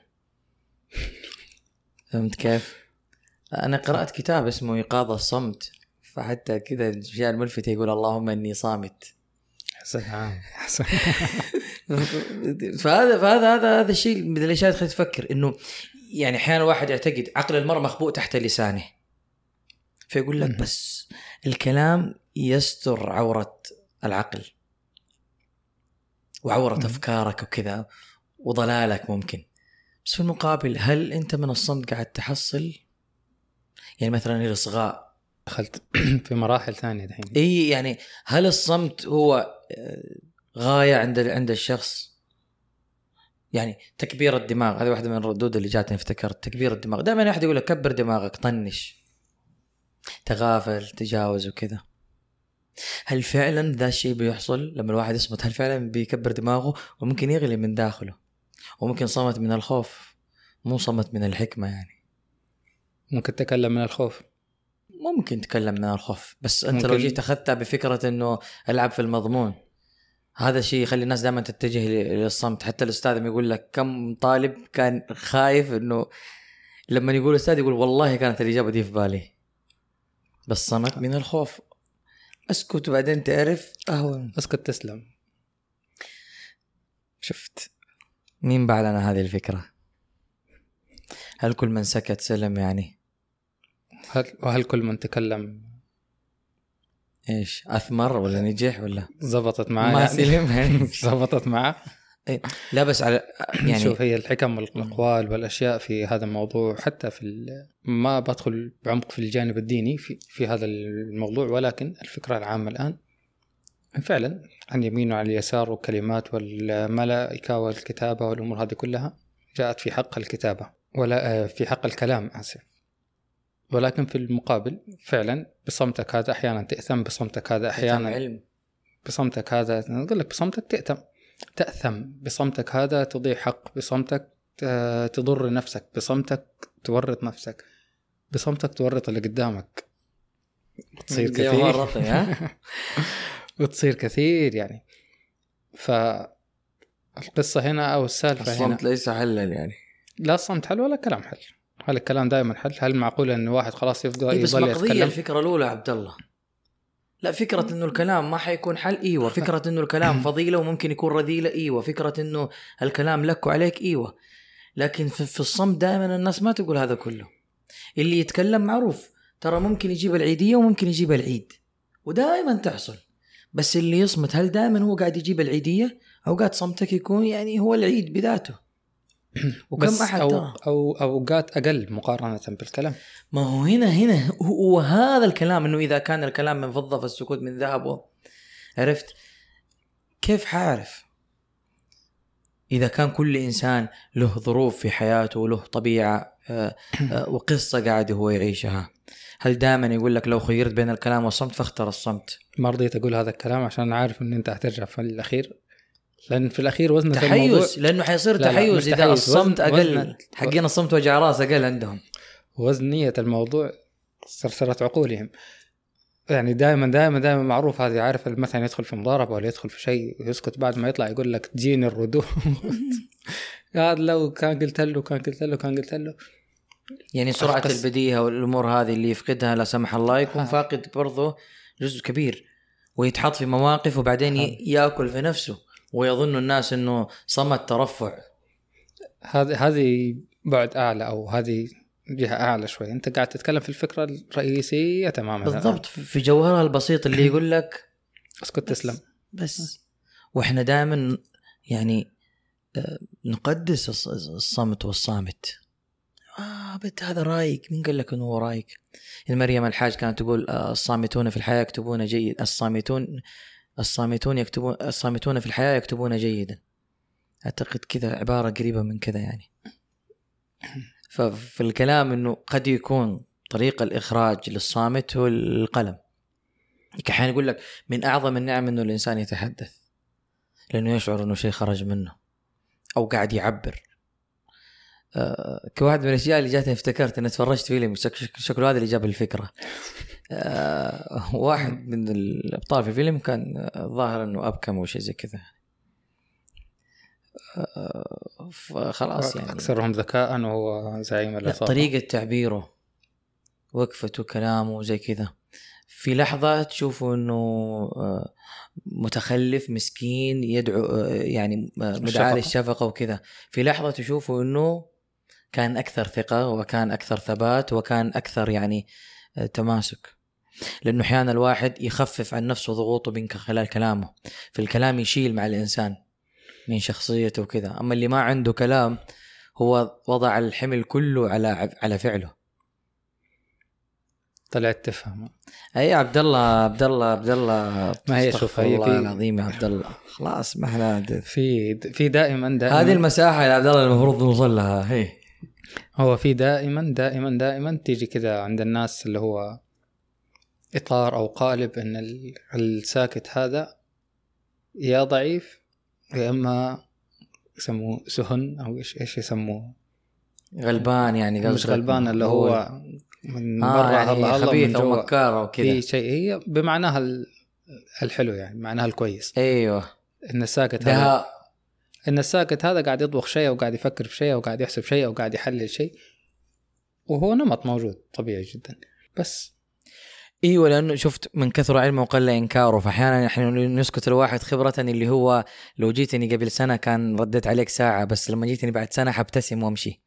فهمت كيف؟ أنا قرأت كتاب اسمه إيقاظ الصمت فحتى كذا الاشياء الملفتة يقول اللهم إني صامت. سلام فهذا فهذا هذا هذا الشيء من الأشياء اللي تخليك تفكر إنه يعني أحيانا الواحد يعتقد عقل المرء مخبوء تحت لسانه. فيقول لك. بس الكلام يستر عورة العقل. وعورة مهم. أفكارك وكذا وضلالك ممكن. بس في المقابل هل أنت من الصمت قاعد تحصل؟ يعني مثلا الاصغاء دخلت في مراحل ثانية دحين. إي يعني هل الصمت هو آه، غاية عند عند الشخص؟ يعني تكبير الدماغ هذه واحدة من الردود اللي جاتني افتكرت تكبير الدماغ. دائما أحد يقول لك كبر دماغك طنش تغافل تجاوز وكذا. هل فعلا ذا الشيء بيحصل لما الواحد يصمت؟ هل فعلا بيكبر دماغه وممكن يغلي من داخله وممكن صمت من الخوف؟ مو صمت من الحكمة يعني. ممكن تتكلم من الخوف. ممكن تتكلم من الخوف بس أنت لو جيت أخذتها بفكرة إنه ألعب في المضمون هذا الشيء يخلي الناس دائما تتجه للصمت. حتى الأستاذ يقول لك كم طالب كان خايف إنه لما يقول أستاذ يقول والله كانت الإجابة دي في بالي. بس صمت من الخوف. أسكت وبعدين تعرف. اهون أسكت تسلم. شفت. مين بعد لنا هذه الفكرة؟ هل كل من سكت سلم يعني؟ هل وهل كل من تكلم؟ إيش أثمر ولا نجح ولا؟ زبطت معاه ما يعني. سلم. يعني زبطت معاه. لا بس على يعني شوف هي الحكم والأقوال والأشياء في هذا الموضوع حتى في ما بدخل بعمق في الجانب الديني في في هذا الموضوع ولكن الفكرة العامة الآن فعلا عن يمين وعن اليسار والكلمات والملائكة والكتابة والأمور هذه كلها جاءت في حق الكتابة ولا آه، في حق الكلام آسف. ولكن في المقابل فعلا بصمتك هذا أحيانا تأثم بصمتك هذا أحيانا علم. بصمتك هذا أنا أقول لك بصمتك تأتم تأثم بصمتك هذا تضيع حق بصمتك تضر نفسك بصمتك تورط نفسك بصمتك تورط اللي قدامك. تصير زي كثير؟ وتصير كثير يعني. فالقصة هنا أو السالفة هنا. الصمت ليس حلا يعني. لا الصمت حل ولا كلام حل؟ هل الكلام دائما حل؟ هل معقول أن واحد خلاص يفضل إيه بس يظل مقضية يتكلم؟ الفكرة الأولى عبد الله. لا فكرة إنه الكلام ما حيكون حل إيوه. فكرة إنه الكلام فضيلة وممكن يكون رذيلة إيوه. فكرة إنه الكلام لك وعليك إيوه. لكن في, في الصمت دائما الناس ما تقول هذا كله. اللي يتكلم معروف. ترى ممكن يجيب العيدية وممكن يجيب العيد. ودائما تحصل. بس اللي يصمت هل دائما هو قاعد يجيب العيدية؟ أوقات صمتك يكون يعني هو العيد بذاته. وكم أحد أو, ترى؟ أو أوقات أقل مقارنة بالكلام. ما هو هنا هنا. هو هذا الكلام إنه إذا كان الكلام من فضة فالسكوت من ذهب عرفت؟ كيف حاعرف إذا كان كل إنسان له ظروف في حياته وله طبيعة آه، آه، وقصة قاعد هو يعيشها. هل دائما يقول لك لو خيرت بين الكلام والصمت فاختر الصمت؟ ما رضيت أقول هذا الكلام عشان عارف إن أنت حترجع في الأخير. لأن في الأخير وزن تحيز لأنه حيصير لا، تحيز إذا الصمت أقل وزن- حقين الصمت وجع رأس أقل عندهم. وزن نية الموضوع صرصرة عقولهم. يعني دائما دائما دائما معروف هذه عارف مثلا يدخل في مضاربة ولا يدخل في شيء ويسكت بعد ما يطلع يقول لك تجيني الردود. هذا لو كان قلت له كان قلت له كان قلت له. يعني سرعة القص- البديهة والأمور هذه اللي يفقدها لا سمح الله يكون آه. فاقد برضه جزء كبير ويتحط في مواقف وبعدين ي- يأكل في نفسه. ويظن الناس إنه صمت ترفع. هذه هذه بعد أعلى أو هذه جهة أعلى شوي. أنت قاعد تتكلم في الفكرة الرئيسية تماما. بالضبط. في جوهرها البسيط اللي يقول لك اسكت تسلم. بس. وإحنا دائما يعني آه، نقدس الص- الصمت والصامت. آه بنت هذا رايق مين قال لك إنه هو رايق مريم الحاج كانت تقول آه، الصامتون في الحياة يكتبون جيد. الصامتون الصامتون يكتبون الصامتون في الحياة يكتبون جيدا. أعتقد كذا عبارة قريبة من كذا يعني. ففي الكلام إنه قد يكون طريق الإخراج للصامت هو القلم. أحيانا يقول لك من أعظم النعم إنه الإنسان يتحدث. لأنه يشعر إنه شيء خرج منه. أو قاعد يعبر. آه كواحد من الأشياء اللي جاتني افتكرت اني تفرجت فيلم شك- شك- شكله هذا اللي جاب الفكرة. آه واحد من الأبطال في الفيلم كان الظاهر إنه أبكم أو شيء زي كذا. آه فخلاص يعني. أكثرهم ذكاء وهو زعيم طريقة تعبيره وقفته كلامه زي كذا. في لحظة تشوفه إنه آه، متخلف مسكين يدعو آه، يعني مدعاة. للشفقة وكذا. في لحظة تشوفه إنه كان أكثر ثقة وكان أكثر ثبات وكان أكثر يعني آه، تماسك. لأنه أحيانا الواحد يخفف عن نفسه ضغوطه من خلال كلامه. في الكلام يشيل مع الإنسان من شخصيته وكذا. أما اللي ما عنده كلام هو وضع الحمل كله على على فعله. طلعت تفهم. أي عبد الله عبد الله عبد الله ما هي شوف، هي الله في- العظيم يا عبد الله خلاص ما إحنا في في دائما دائما هذه المساحة يا عبد الله المفروض نوصل لها. هي. هو في دائما دائما دائما تيجي كذا عند الناس اللي هو إطار أو قالب إن ال- الساكت هذا يا ضعيف يا إما يسموه سهن أو إيش إيش يسموه؟ غلبان يعني مش غلبان اللي هو من آه برا يعني خبيث أو مكار أو كذا. في شيء هي بمعناها ال- الحلو يعني معناها الكويس. أيوه. إن الساكت هذا إن الساكت هذا قاعد يطبخ شيء أو قاعد يفكر في شيء أو قاعد يحسب شيء أو قاعد يحلل شيء وهو نمط موجود طبيعي جدا. بس. أيوه لأنه شفت من كثر علمه وقل إنكاره فاحيانا إحنا نسكت الواحد خبرة اللي هو لو جيتني قبل سنة كان رديت عليك ساعة بس لما جيتني بعد سنة حبتسم وأمشي.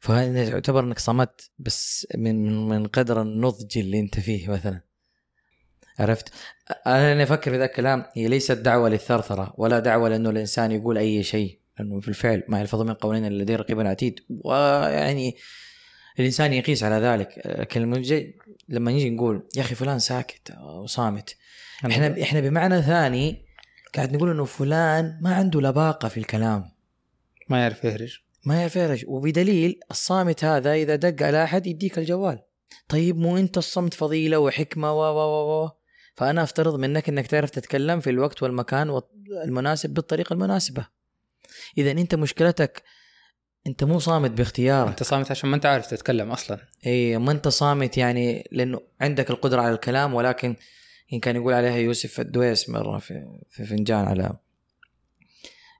فهذا يعتبر إنك صمت بس من من قدر النضج اللي أنت فيه مثلا. عرفت؟ أنا أفكر في ذا الكلام هي ليست دعوة للثرثرة ولا دعوة لأنه الإنسان يقول أي شيء لأنه في الفعل ما يلفظ من قولين إلا لديه رقيب عتيد ويعني الإنسان يقيس على ذلك. لكن لما نجي نقول يا أخي فلان ساكت وصامت إحنا إحنا بمعنى ثاني قاعد نقول إنه فلان ما عنده لباقة في الكلام. ما يعرف يهرج. ما يعرف يرج وبدليل الصامت هذا إذا دق على أحد يديك الجوال. طيب مو أنت الصمت فضيلة وحكمة و و و فأنا أفترض منك إنك تعرف تتكلم في الوقت والمكان المناسب بالطريقة المناسبة. اذا أنت مشكلتك أنت مو صامت باختيارك. أنت صامت عشان ما أنت عارف تتكلم أصلا. اي ما أنت صامت يعني لأنه عندك القدرة على الكلام ولكن إن كان يقول عليها يوسف الدويس مرة في, في فنجان على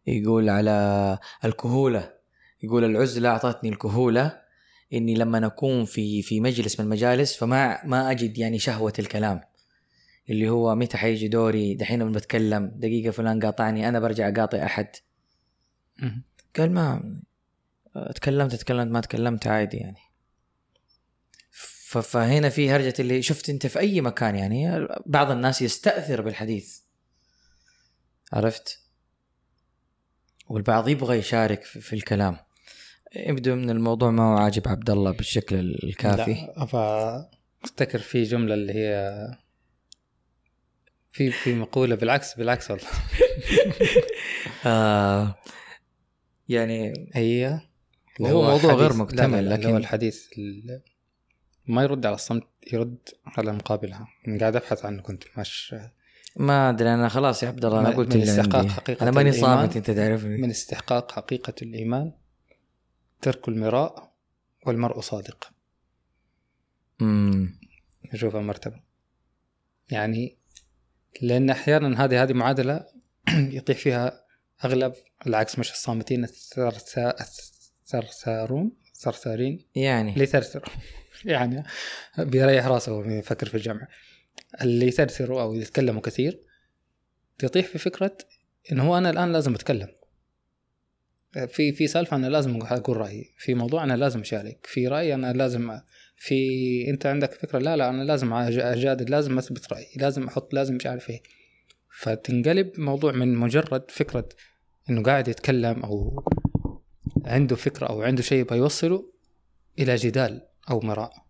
يقول على الكهولة يقول العزلة أعطتني الكهولة إني لما اكون في في مجلس من المجالس فما ما أجد يعني شهوة الكلام. اللي هو متى حيجي دوري؟ دحين بتكلم. دقيقة فلان قاطعني أنا برجع أقاطع أحد. قال ما تكلمت تكلمت ما تكلمت عادي يعني. فهنا في هرجة اللي شفت أنت في أي مكان يعني بعض الناس يستأثر بالحديث. عرفت؟ والبعض يبغى يشارك في, الكلام. يبدو من الموضوع ما هو عاجب عبد الله بالشكل الكافي. لا أفتكر في جملة اللي هي في في مقولة بالعكس بالعكس والله. آه يعني هي هو موضوع غير مكتمل، لا لا اللي هو لكن- الحديث ال- ما يرد على الصمت يرد على مقابلها. أنا قاعد أبحث عنه كنت مش ما أدري أنا خلاص يا عبد الله أنا قلت من استحقاق حقيقة أنا ماني. صامت أنت تعرفني. من استحقاق حقيقة الإيمان ترك المراء والمرء صادق. امم نشوف المرتبة يعني لأن أحيانا هذه هذه معادلة يطيح فيها أغلب العكس مش الصامتين الثرثا- الثرثارون ثرثارين يعني. اللي يثرثروا. يعني بيريح راسه وهو يفكر في الجمع اللي يثرثروا أو يتكلموا كثير تطيح في فكرة إن هو أنا الآن لازم أتكلم. في في سالفة أنا لازم أقول رأيي في موضوع أنا لازم أشارك في رأي أنا لازم في انت عندك فكرة لا لا أنا لازم اجادل لازم اثبت رأيي لازم أحط لازم مش عارف إيه. فتنقلب موضوع من مجرد فكرة انه قاعد يتكلم أو عنده فكرة أو عنده شيء يبغى يوصله إلى جدال أو مراء.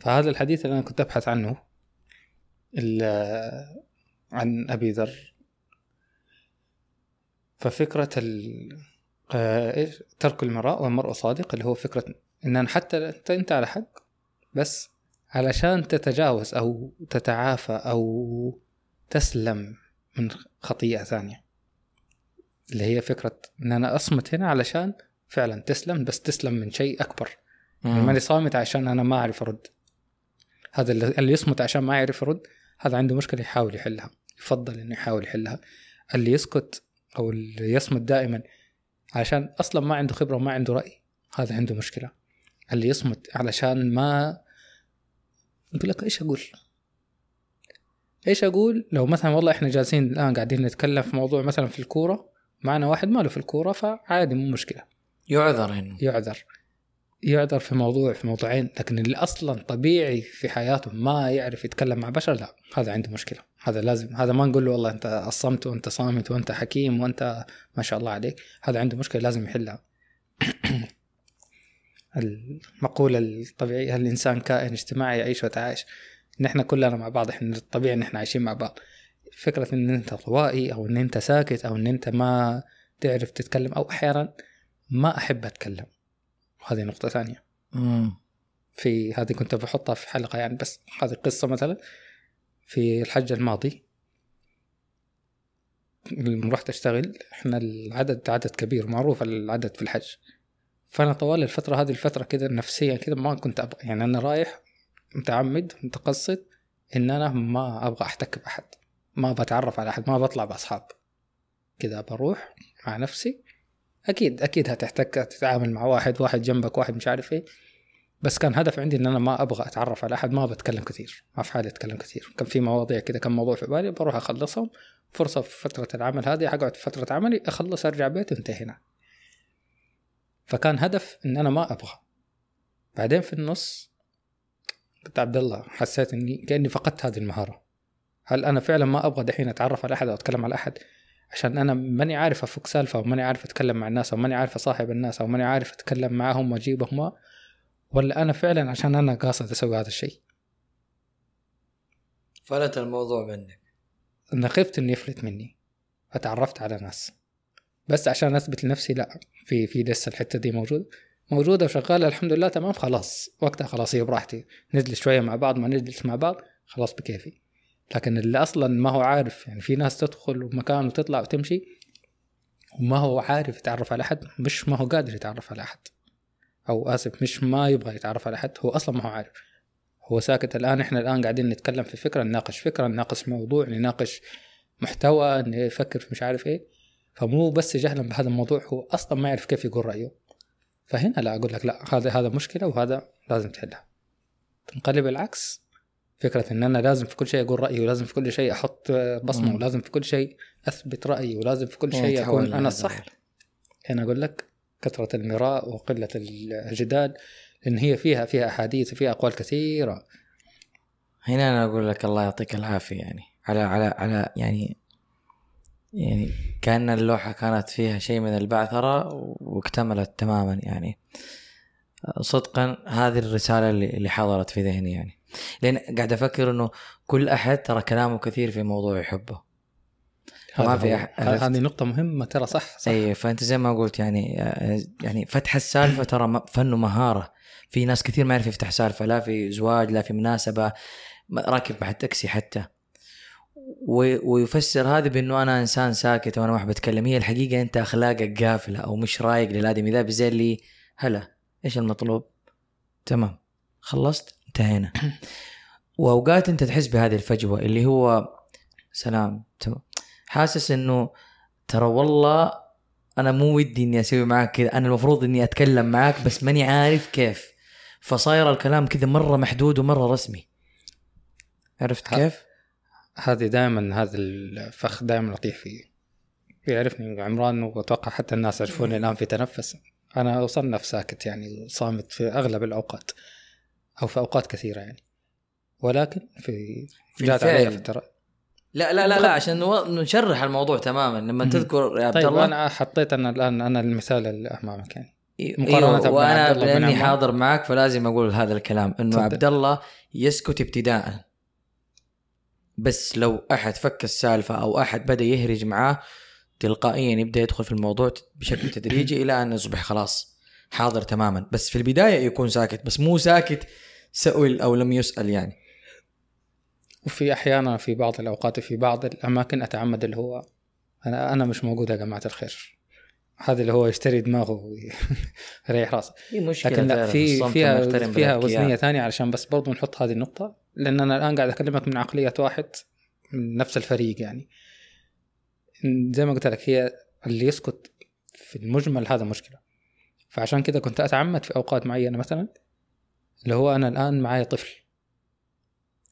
فهذا الحديث اللي أنا كنت أبحث عنه عن أبي ذر. ففكرة ال آه، إيش؟ ترك المراء والمرء صادق اللي هو فكرة إن أنا حتى انت أنت على حق بس علشان تتجاوز أو تتعافى أو تسلم من خطيئة ثانية اللي هي فكرة إن أنا أصمت هنا علشان فعلا تسلم بس تسلم من شيء أكبر. يعني. ماني صامت عشان أنا ما أعرف أرد. هذا اللي يصمت عشان ما يعرف يرد هذا عنده مشكلة يحاول يحلها يفضل إنه يحاول يحلها. اللي يسكت أو اللي يصمت دائما عشان أصلا ما عنده خبرة وما عنده رأي هذا عنده مشكلة. اللي يصمت علشان ما يقول لك إيش أقول؟ إيش أقول؟ لو مثلا والله إحنا جالسين الآن قاعدين نتكلم في موضوع مثلا في الكورة معنا واحد ماله في الكورة فعادي مو مشكلة. يعذر هنا يعذر. يعذر في موضوع في موضوعين لكن اللي أصلا طبيعي في حياته ما يعرف يتكلم مع بشر لا هذا عنده مشكلة. هذا لازم هذا ما نقول له والله أنت أصمت وأنت صامت وأنت حكيم وأنت ما شاء الله عليك هذا عنده مشكلة لازم يحلها. المقولة الطبيعية الإنسان كائن اجتماعي يعيش ويتعايش؟ نحن كلنا مع بعض إحنا الطبيعي إن إحنا عايشين مع بعض. فكرة إن أنت طوائي أو إن أنت ساكت أو إن أنت ما تعرف تتكلم أو أحيانا ما أحب أتكلم. وهذه نقطة ثانية. مم. في هذه كنت بحطها في حلقة يعني بس هذه قصة مثلا. في الحج الماضي لما رحت أشتغل إحنا العدد عدد كبير معروف العدد في الحج. فأنا طوال الفترة هذه الفترة كده نفسيا كده ما كنت أبغى يعني أنا رايح متعمد متقصد إن أنا ما أبغى أحتك بأحد. ما بتعرف على أحد ما بطلع بأصحاب. كده بروح مع نفسي. أكيد أكيد هتحتك تتعامل مع واحد واحد جنبك واحد مش عارف إيه. بس كان هدف عندي إن أنا ما أبغى أتعرف على أحد ما بتكلم كثير ما في حالي أتكلم كثير كان في مواضيع كده كم موضوع في بالي بروح أخلصهم. فرصة في فترة العمل هذه حقعد في فترة عملي أخلص أرجع بيت وانتهينا فكان هدف إن أنا ما أبغى. بعدين في النص قلت عبد الله حسيت إني كأني فقدت هذه المهارة. هل أنا فعلا ما أبغى دحين أتعرف على أحد أو أتكلم على أحد؟ عشان أنا ماني عارف أفك سالفة وماني عارف أتكلم مع الناس أو ماني عارف أصاحب الناس أو ماني عارف أتكلم معاهم وأجيبهم ولا أنا فعلا عشان أنا قاصد أسوي هذا الشيء. فلت الموضوع منك. أنا خفت إنه يفلت مني. فتعرفت على ناس. بس عشان أثبت لنفسي لا في في لسه الحتة دي موجوده موجودة وشغالة الحمد لله تمام خلاص وقتها خلاص هي براحتي نجلس شوية مع بعض ما نجلس مع بعض خلاص بكيفي. لكن اللي أصلا ما هو عارف يعني في ناس تدخل مكان وتطلع وتمشي وما هو عارف يتعرف على أحد مش ما هو قادر يتعرف على أحد. أو آسف مش ما يبغى يتعرف على أحد هو أصلا ما هو عارف. هو ساكت الآن إحنا الآن قاعدين نتكلم في فكرة نناقش فكرة نناقش موضوع نناقش محتوى نفكر في مش عارف إيه. فمو بس جهلا بهذا الموضوع هو أصلا ما يعرف كيف يقول رأيه. فهنا لا أقول لك لا هذا هذا مشكلة وهذا لازم تحلها. تنقلب العكس. فكرة إن أنا لازم في كل شيء أقول رأيي ولازم في كل شيء أحط بصمة مم. ولازم في كل شيء أثبت رأيي ولازم في كل شيء أكون أنا الصح ال- هنا أقول لك كثرة المراء وقلة الجدال لأن هي فيها فيها أحاديث وفيها أقوال كثيرة. هنا أنا أقول لك الله يعطيك العافية يعني على على على يعني يعني كأن اللوحة كانت فيها شيء من البعثرة واكتملت تماما يعني. صدقا هذه الرسالة اللي حضرت في ذهني يعني. لأن قاعد أفكر إنه كل أحد ترى كلامه كثير في موضوع يحبه ما في. هذه نقطة مهمة ترى صح صح. اي فأنت زي ما قلت يعني يعني فتح السالفة ترى فن ومهاره في ناس كثير ما يعرف يفتح سالفة لا في زواج لا في مناسبة ما- راكب بعد تاكسي حتى. ويفسر هذا بأنه أنا إنسان ساكت وأنا ما أحب أتكلم. هي الحقيقة أنت أخلاقك قافلة أو مش رايق للادمي ذا زي اللي هلا إيش المطلوب؟ تمام. خلصت انتهينا. وأوقات أنت تحس بهذه الفجوة اللي هو سلام. تمام. حاسس إنه ترى والله أنا مو ودي إني أسوي معك كذا. أنا المفروض إني أتكلم معك بس ماني عارف كيف. فصاير الكلام كذا مرة محدود ومرة رسمي. عرفت. كيف؟ هذه دائما هذا الفخ دائما اطيح فيه. يعرفني عمران وأتوقع حتى الناس يعرفوني الآن في تنفس. أنا أصنف ساكت يعني صامت في أغلب الأوقات أو في أوقات كثيرة يعني. ولكن في في جات علي. فترة. لا لا لا لا عشان نشرح الموضوع تماما. لما. تذكر يا عبد طيب الله. أنا حطيت أنا الآن أنا المثال اللي أمامك يعني. مقارنة وأنا لأني. حاضر معك فلازم أقول هذا الكلام إنه. عبد الله يسكت ابتداء بس لو أحد فك السالفة أو أحد بدأ يهرج معاه تلقائيا يبدأ يدخل في الموضوع بشكل تدريجي إلى أن يصبح خلاص حاضر تماما. بس في البداية يكون ساكت بس مو ساكت سئل أو لم يسأل يعني. وفي أحيانا في بعض الأوقات في بعض الأماكن أتعمد اللي هو أنا أنا مش موجود يا جماعة الخير. هذا اللي هو يشتري دماغه ويريح راسه. لكن لا في فيها فيها. وزنية ثانية علشان بس برضو نحط هذه النقطة لأن أنا الآن قاعد أكلمك من عقلية واحد من نفس الفريق يعني. زي ما قلت لك هي اللي يسكت في المجمل هذا مشكلة. فعشان كذا كنت أتعمد في أوقات معينة مثلا اللي هو أنا الآن معايا طفل.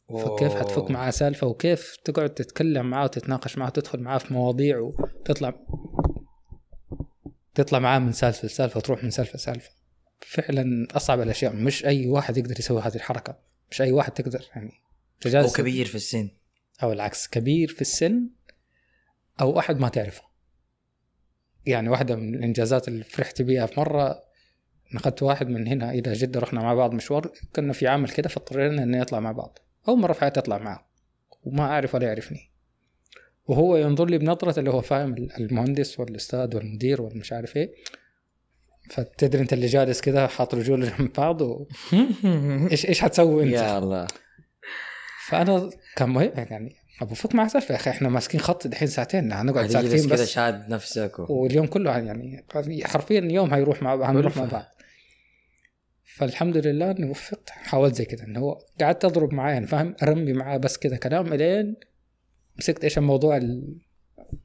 فكيف حتفك. معاه سالفة وكيف تقعد تتكلم معاه وتتناقش معاه وتدخل معاه في مواضيع وتطلع تطلع معاه من سالفة لسالفة وتروح من سالفة لسالفة. فعلا أصعب الأشياء مش أي واحد يقدر يسوي هذه الحركة. مش أي واحد تقدر يعني أو تجالس كبير في السن. أو العكس كبير في السن أو أحد ما تعرفه. يعني واحدة من الإنجازات اللي فرحت بيها في مرة نقلت واحد من هنا إلى جدة رحنا مع بعض مشوار كنا في عمل كده فاضطرينا إني أطلع مع بعض. أول مرة في حياتي أطلع معه وما أعرف ولا يعرفني. وهو ينظر لي بنظرة اللي هو فاهم المهندس والأستاذ والمدير والمش عارف إيه. فتدري انت اللي جالس كده حاط رجوله جنب بعض و... إيش إيش حتسوي انت؟ يا الله فأنا كان مهم يعني أبو فك مع سالفة يا أخي إحنا ماسكين خط دحين ساعتين هنقعد ساعتين كذا بس شاد نفسك و... واليوم كله يعني حرفيا يوم هيروح مع هنروح مع. بعض فالحمد لله اني وفقت حاولت زي كذا إنه هو قعدت أضرب معاه يعني فاهم أرمي معاه بس كذا كلام إلين مسكت إيش الموضوع ال-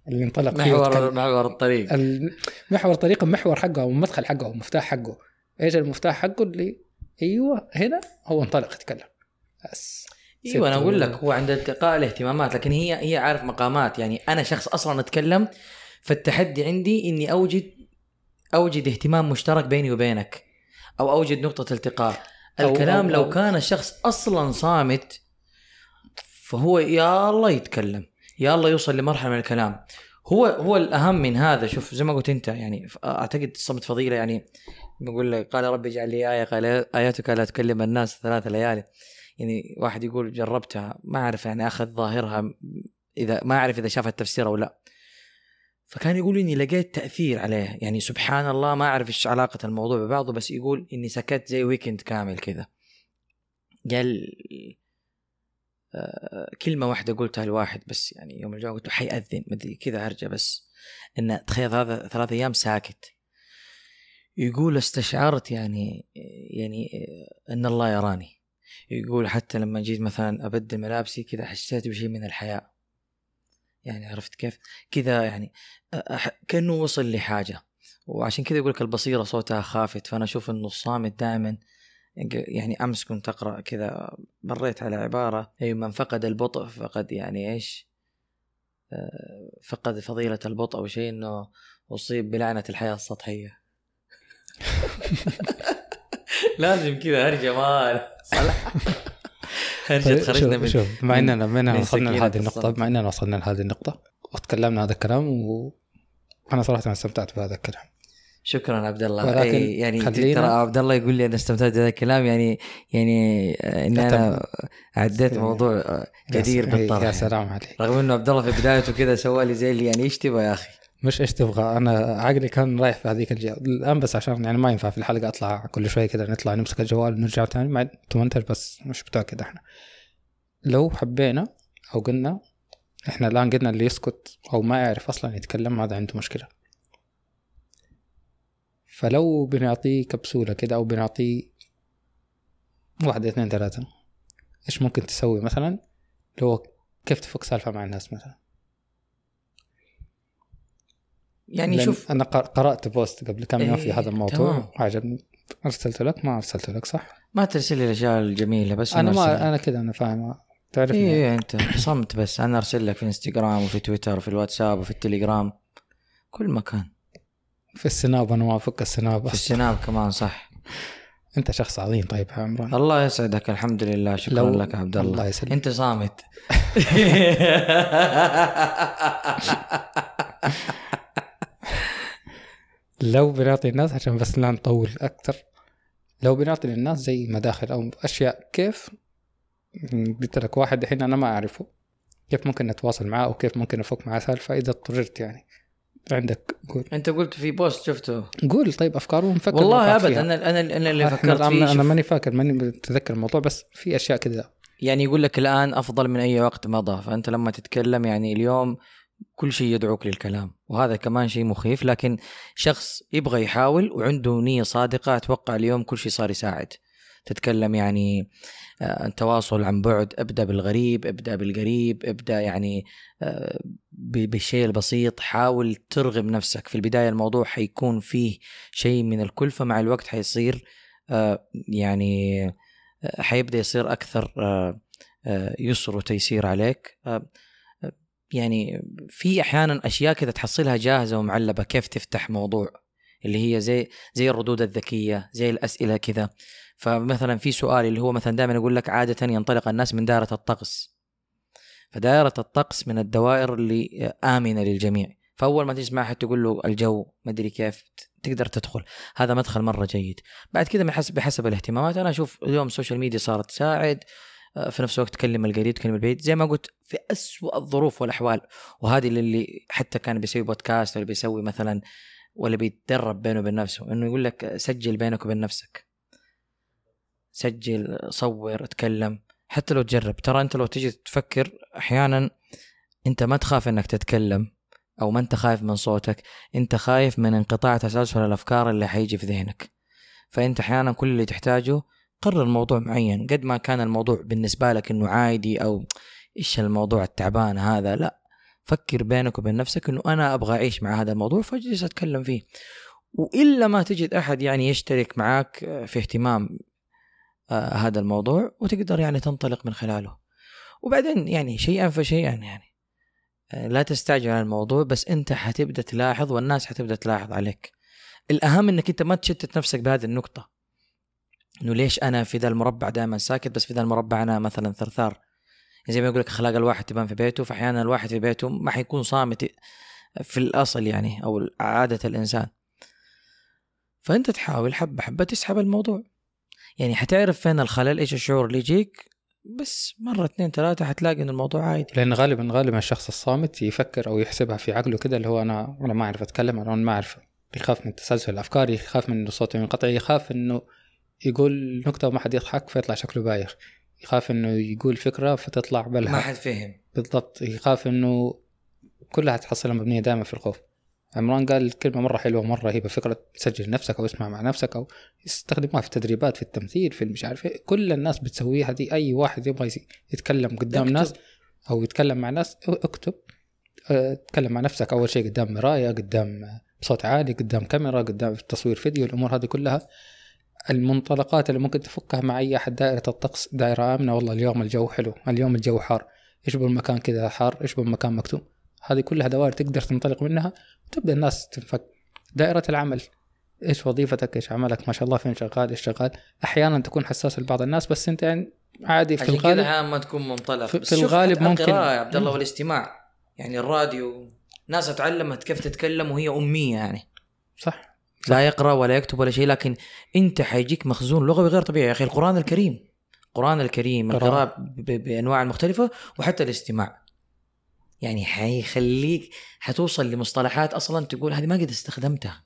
اللي انطلق فيه محور وتكلم. محور الطريق. المحور طريق المحور حقه أو المدخل حقه أو المفتاح حقه. إيش المفتاح حقه؟ اللي أيوه هنا هو انطلق يتكلم. بس. أيوه أنا أقول لك هو عند التقاء الاهتمامات لكن هي هي عارف مقامات. يعني أنا شخص أصلا أتكلم فالتحدي عندي إني اوجد أوجد اهتمام مشترك بيني وبينك أو أوجد نقطة التقاء. الكلام أو- لو أو- كان الشخص أصلا صامت فهو يا الله يتكلم. يا الله يوصل لمرحلة من الكلام. هو هو الأهم من هذا شوف زي ما قلت أنت يعني أعتقد الصمت فضيلة يعني بقول لك قال ربي اجعل لي آية قال آياتك لا تكلم الناس ثلاث ليالي. يعني واحد يقول جربتها ما أعرف يعني أخذ ظاهرها إذا ما أعرف إذا شاف التفسير أو لا فكان يقول إني لقيت تأثير عليه. يعني سبحان الله ما أعرف إيش علاقة الموضوع ببعضه بس يقول إني سكت زي ويكند كامل كذا. قال كلمة واحدة قلتها لواحد بس يعني يوم الجمعة قلت له حيأذن مدري كذا هرجة بس إن تخيل هذا ثلاث أيام ساكت. يقول استشعرت يعني يعني أن الله يراني. يقول حتى لما جيت مثلا أبدل ملابسي كذا حسيت بشيء من الحياء يعني عرفت كيف؟ كذا يعني كأنه وصل لحاجة. وعشان كذا يقول لك البصيرة صوتها خافت فأنا أشوف أنه الصامت دائما يعني أمس كنت أقرأ كذا مريت على عبارة أي من فقد البطء فقد يعني إيش؟ آه، فقد فضيلة البطء أو شيء إنه أصيب بلعنة الحياة السطحية. لازم كذا هرجة مال هرجة تخرجنا شوف, من شوف مع إننا من وصلنا لهذه النقطة الصمت. مع إننا وصلنا لهذه النقطة وتكلمنا هذا الكلام وأنا صراحة استمتعت بهذا الكلام. شكرا عبد الله. ولكن أي يعني ترى عبد الله يقول لي أنا استمتعت بهذا الكلام يعني يعني آه، اني أنا عديت موضوع آه، جدير س- بالطرح. يا. سلام عليك. رغم إنه عبد الله في بدايته كذا سوى لي زي اللي يعني إيش تبغى يا أخي؟ مش إيش تبغى أنا عقلي كان رايح في هذيك الجهة. الآن بس عشان يعني ما ينفع في الحلقة أطلع كل شوية كذا نطلع نمسك الجوال ونرجع تاني ما تمنتج بس مش كذا إحنا. لو حبينا أو قلنا إحنا الآن قلنا اللي يسكت أو ما يعرف أصلا يتكلم هذا عنده مشكلة. فلو بنعطيه كبسولة كده أو بنعطيه واحدة اثنين ثلاثة إيش ممكن تسوي مثلا؟ اللي هو كيف تفك سالفة مع الناس مثلا. يعني شوف أنا قر- قرأت post قبل كم يوم في إيه، هذا الموضوع. تمام. عجبني. ارسلت لك؟ ما ارسلت لك صح؟ ما ترسل لي الأشياء الجميلة بس أرسل لك. ما أنا كذا أنا فاهم تعرفني؟ إيه إيه، أنت صمت بس أنا أرسل لك في إنستغرام وفي تويتر وفي الواتساب وفي التليجرام. كل مكان. في السناب أنا ما افك السناب. في. السناب كمان صح. أنت شخص عظيم. طيب يا عمران. الله يسعدك. الحمد لله. شكرا لو- لك عبد الله. الله يسلمك. أنت صامت. لو بنعطي الناس عشان بس لا نطول أكثر لو بنعطي للناس زي مداخل أو أشياء كيف قلت لك واحد الحين أنا ما أعرفه كيف ممكن نتواصل معاه أو كيف ممكن أفك معاه سالفة إذا اضطررت يعني. عندك قول. انت قلت في بوست شفته. قول طيب افكار ونفكر والله ابدا فيها. أنا أنا أنا اللي فكرت فيه أنا شوف، ماني فاكر ماني متذكر الموضوع بس في أشياء كذا. يعني يقول لك الآن أفضل من أي وقت مضى. فأنت لما تتكلم يعني اليوم كل شيء يدعوك للكلام وهذا كمان شيء مخيف. لكن شخص يبغى يحاول وعنده نية صادقة أتوقع اليوم كل شيء صار يساعد. تتكلم يعني آه، التواصل عن بعد ابدأ بالغريب ابدأ بالقريب ابدأ يعني آه، بالشيء البسيط حاول ترغب نفسك. في البداية الموضوع حيكون فيه شيء من الكلفه مع الوقت حيصير آه، يعني آه، حيبدأ يصير أكثر آه، آه، يسر وتيسير عليك. آه، آه، يعني في أحيانا أشياء كذا تحصلها جاهزة ومعلبة. كيف تفتح موضوع؟ اللي هي زي زي الردود الذكية زي الأسئلة كذا. فمثلا في سؤال اللي هو مثلا دائما يقول لك عادة ينطلق الناس من دائرة الطقس. فدائرة الطقس من الدوائر اللي آمنة للجميع. فأول ما تسمع حد تقول له الجو ما أدري كيف تقدر تدخل. هذا مدخل مرة جيد. بعد كذا بحسب بحسب الاهتمامات أنا أشوف اليوم ال social media صارت تساعد آه، في نفس الوقت تكلم القريب تكلم البعيد. زي ما قلت في أسوأ الظروف والأحوال. وهذه اللي حتى كان بيسوي بودكاست ولا بيسوي مثلا ولا بيتدرب بينه وبين نفسه. إنه يقول لك سجل بينك وبين نفسك. سجل صور اتكلم. حتى لو تجرب. ترى انت لو تجي تفكر أحيانا انت ما تخاف انك تتكلم أو ما انت خايف من صوتك. انت خايف من انقطاع تسلسل الأفكار اللي حيجي في ذهنك. فانت أحيانا كل اللي تحتاجه قرر موضوع معين. قد ما كان الموضوع بالنسبة لك إنه عادي أو إيش الموضوع التعبان هذا. لا. فكر بينك وبين نفسك إنه أنا أبغى أعيش مع هذا الموضوع فاجلس أتكلم فيه. وإلا ما تجد أحد يعني يشترك معك في اهتمام آه هذا الموضوع وتقدر يعني تنطلق من خلاله. وبعدين يعني شيئا فشيئا يعني آه لا تستعجل على الموضوع بس أنت حتبدأ تلاحظ والناس حتبدأ تلاحظ عليك. الأهم إنك أنت ما تشتت نفسك بهذه النقطة. إنه ليش أنا في ذا المربع دائما ساكت بس في ذا المربع أنا مثلا ثرثار. زي ما يقول لك اخلاق الواحد تبان في بيته فاحيانا الواحد في بيته ما حيكون صامت في الأصل يعني أو عادة الإنسان. فأنت تحاول حبة حبة تسحب الموضوع. يعني حتعرف فين الخلل؟ إيش الشعور اللي يجيك؟ بس مرة اثنين ثلاثة حتلاقي إن الموضوع عادي. لأن غالبا غالبا الشخص الصامت يفكر أو يحسبها في عقله كده اللي هو أنا أنا ما أعرف أتكلم أنا ما أعرف. يخاف من تسلسل الأفكار يخاف من إنه صوته ينقطع يخاف إنه يقول نكتة وما حد يضحك فيطلع شكله بايخ. يخاف إنه يقول فكرة فتطلع ما بلها حد فهم. بالضبط. يخاف إنه كلها تحصلها مبنية دائما في الخوف. عمران قال كلمة مرة حلوة مرة رهيبة. فكرة تسجل نفسك أو اسمع مع نفسك أو يستخدموها في التدريبات في التمثيل في مش عارف إيه؟ كل الناس بتسويها دي. أي واحد يبغى يتكلم قدام اكتب. ناس أو يتكلم مع ناس اكتب. آه، تكلم مع نفسك. أول شيء قدام مراية قدام صوت عالي قدام كاميرا قدام تصوير فيديو. الأمور هذه كلها المنطلقات اللي ممكن تفكها مع أي أحد. دائرة الطقس دائرة آمنة. والله اليوم الجو حلو. اليوم الجو حار. يشبه المكان كذا حار؟ يشبه المكان مكتوم؟ هذه كلها دوائر تقدر تنطلق منها. وتبدا الناس تنفك. دائرة العمل. إيش وظيفتك؟ إيش عملك؟ ما شاء الله فين شغال؟ إيش شغال؟ أحيانا تكون حساس لبعض الناس بس أنت يعني عادي في عشان الغالب كذا ما تكون منطلق. في- في الغالب ممكن- القراءة يا عبد الله. والاستماع. يعني الراديو ناس تعلمت كيف تتكلم وهي أمية يعني. صح. لا يقرأ ولا يكتب ولا شيء لكن أنت حيجيك مخزون لغوي غير طبيعي يا أخي. القرآن الكريم. القرآن الكريم. القراءة بأنواع مختلفة وحتى الاستماع. يعني حيخليك حتوصل لمصطلحات أصلا تقول هذه ما قد استخدمتها.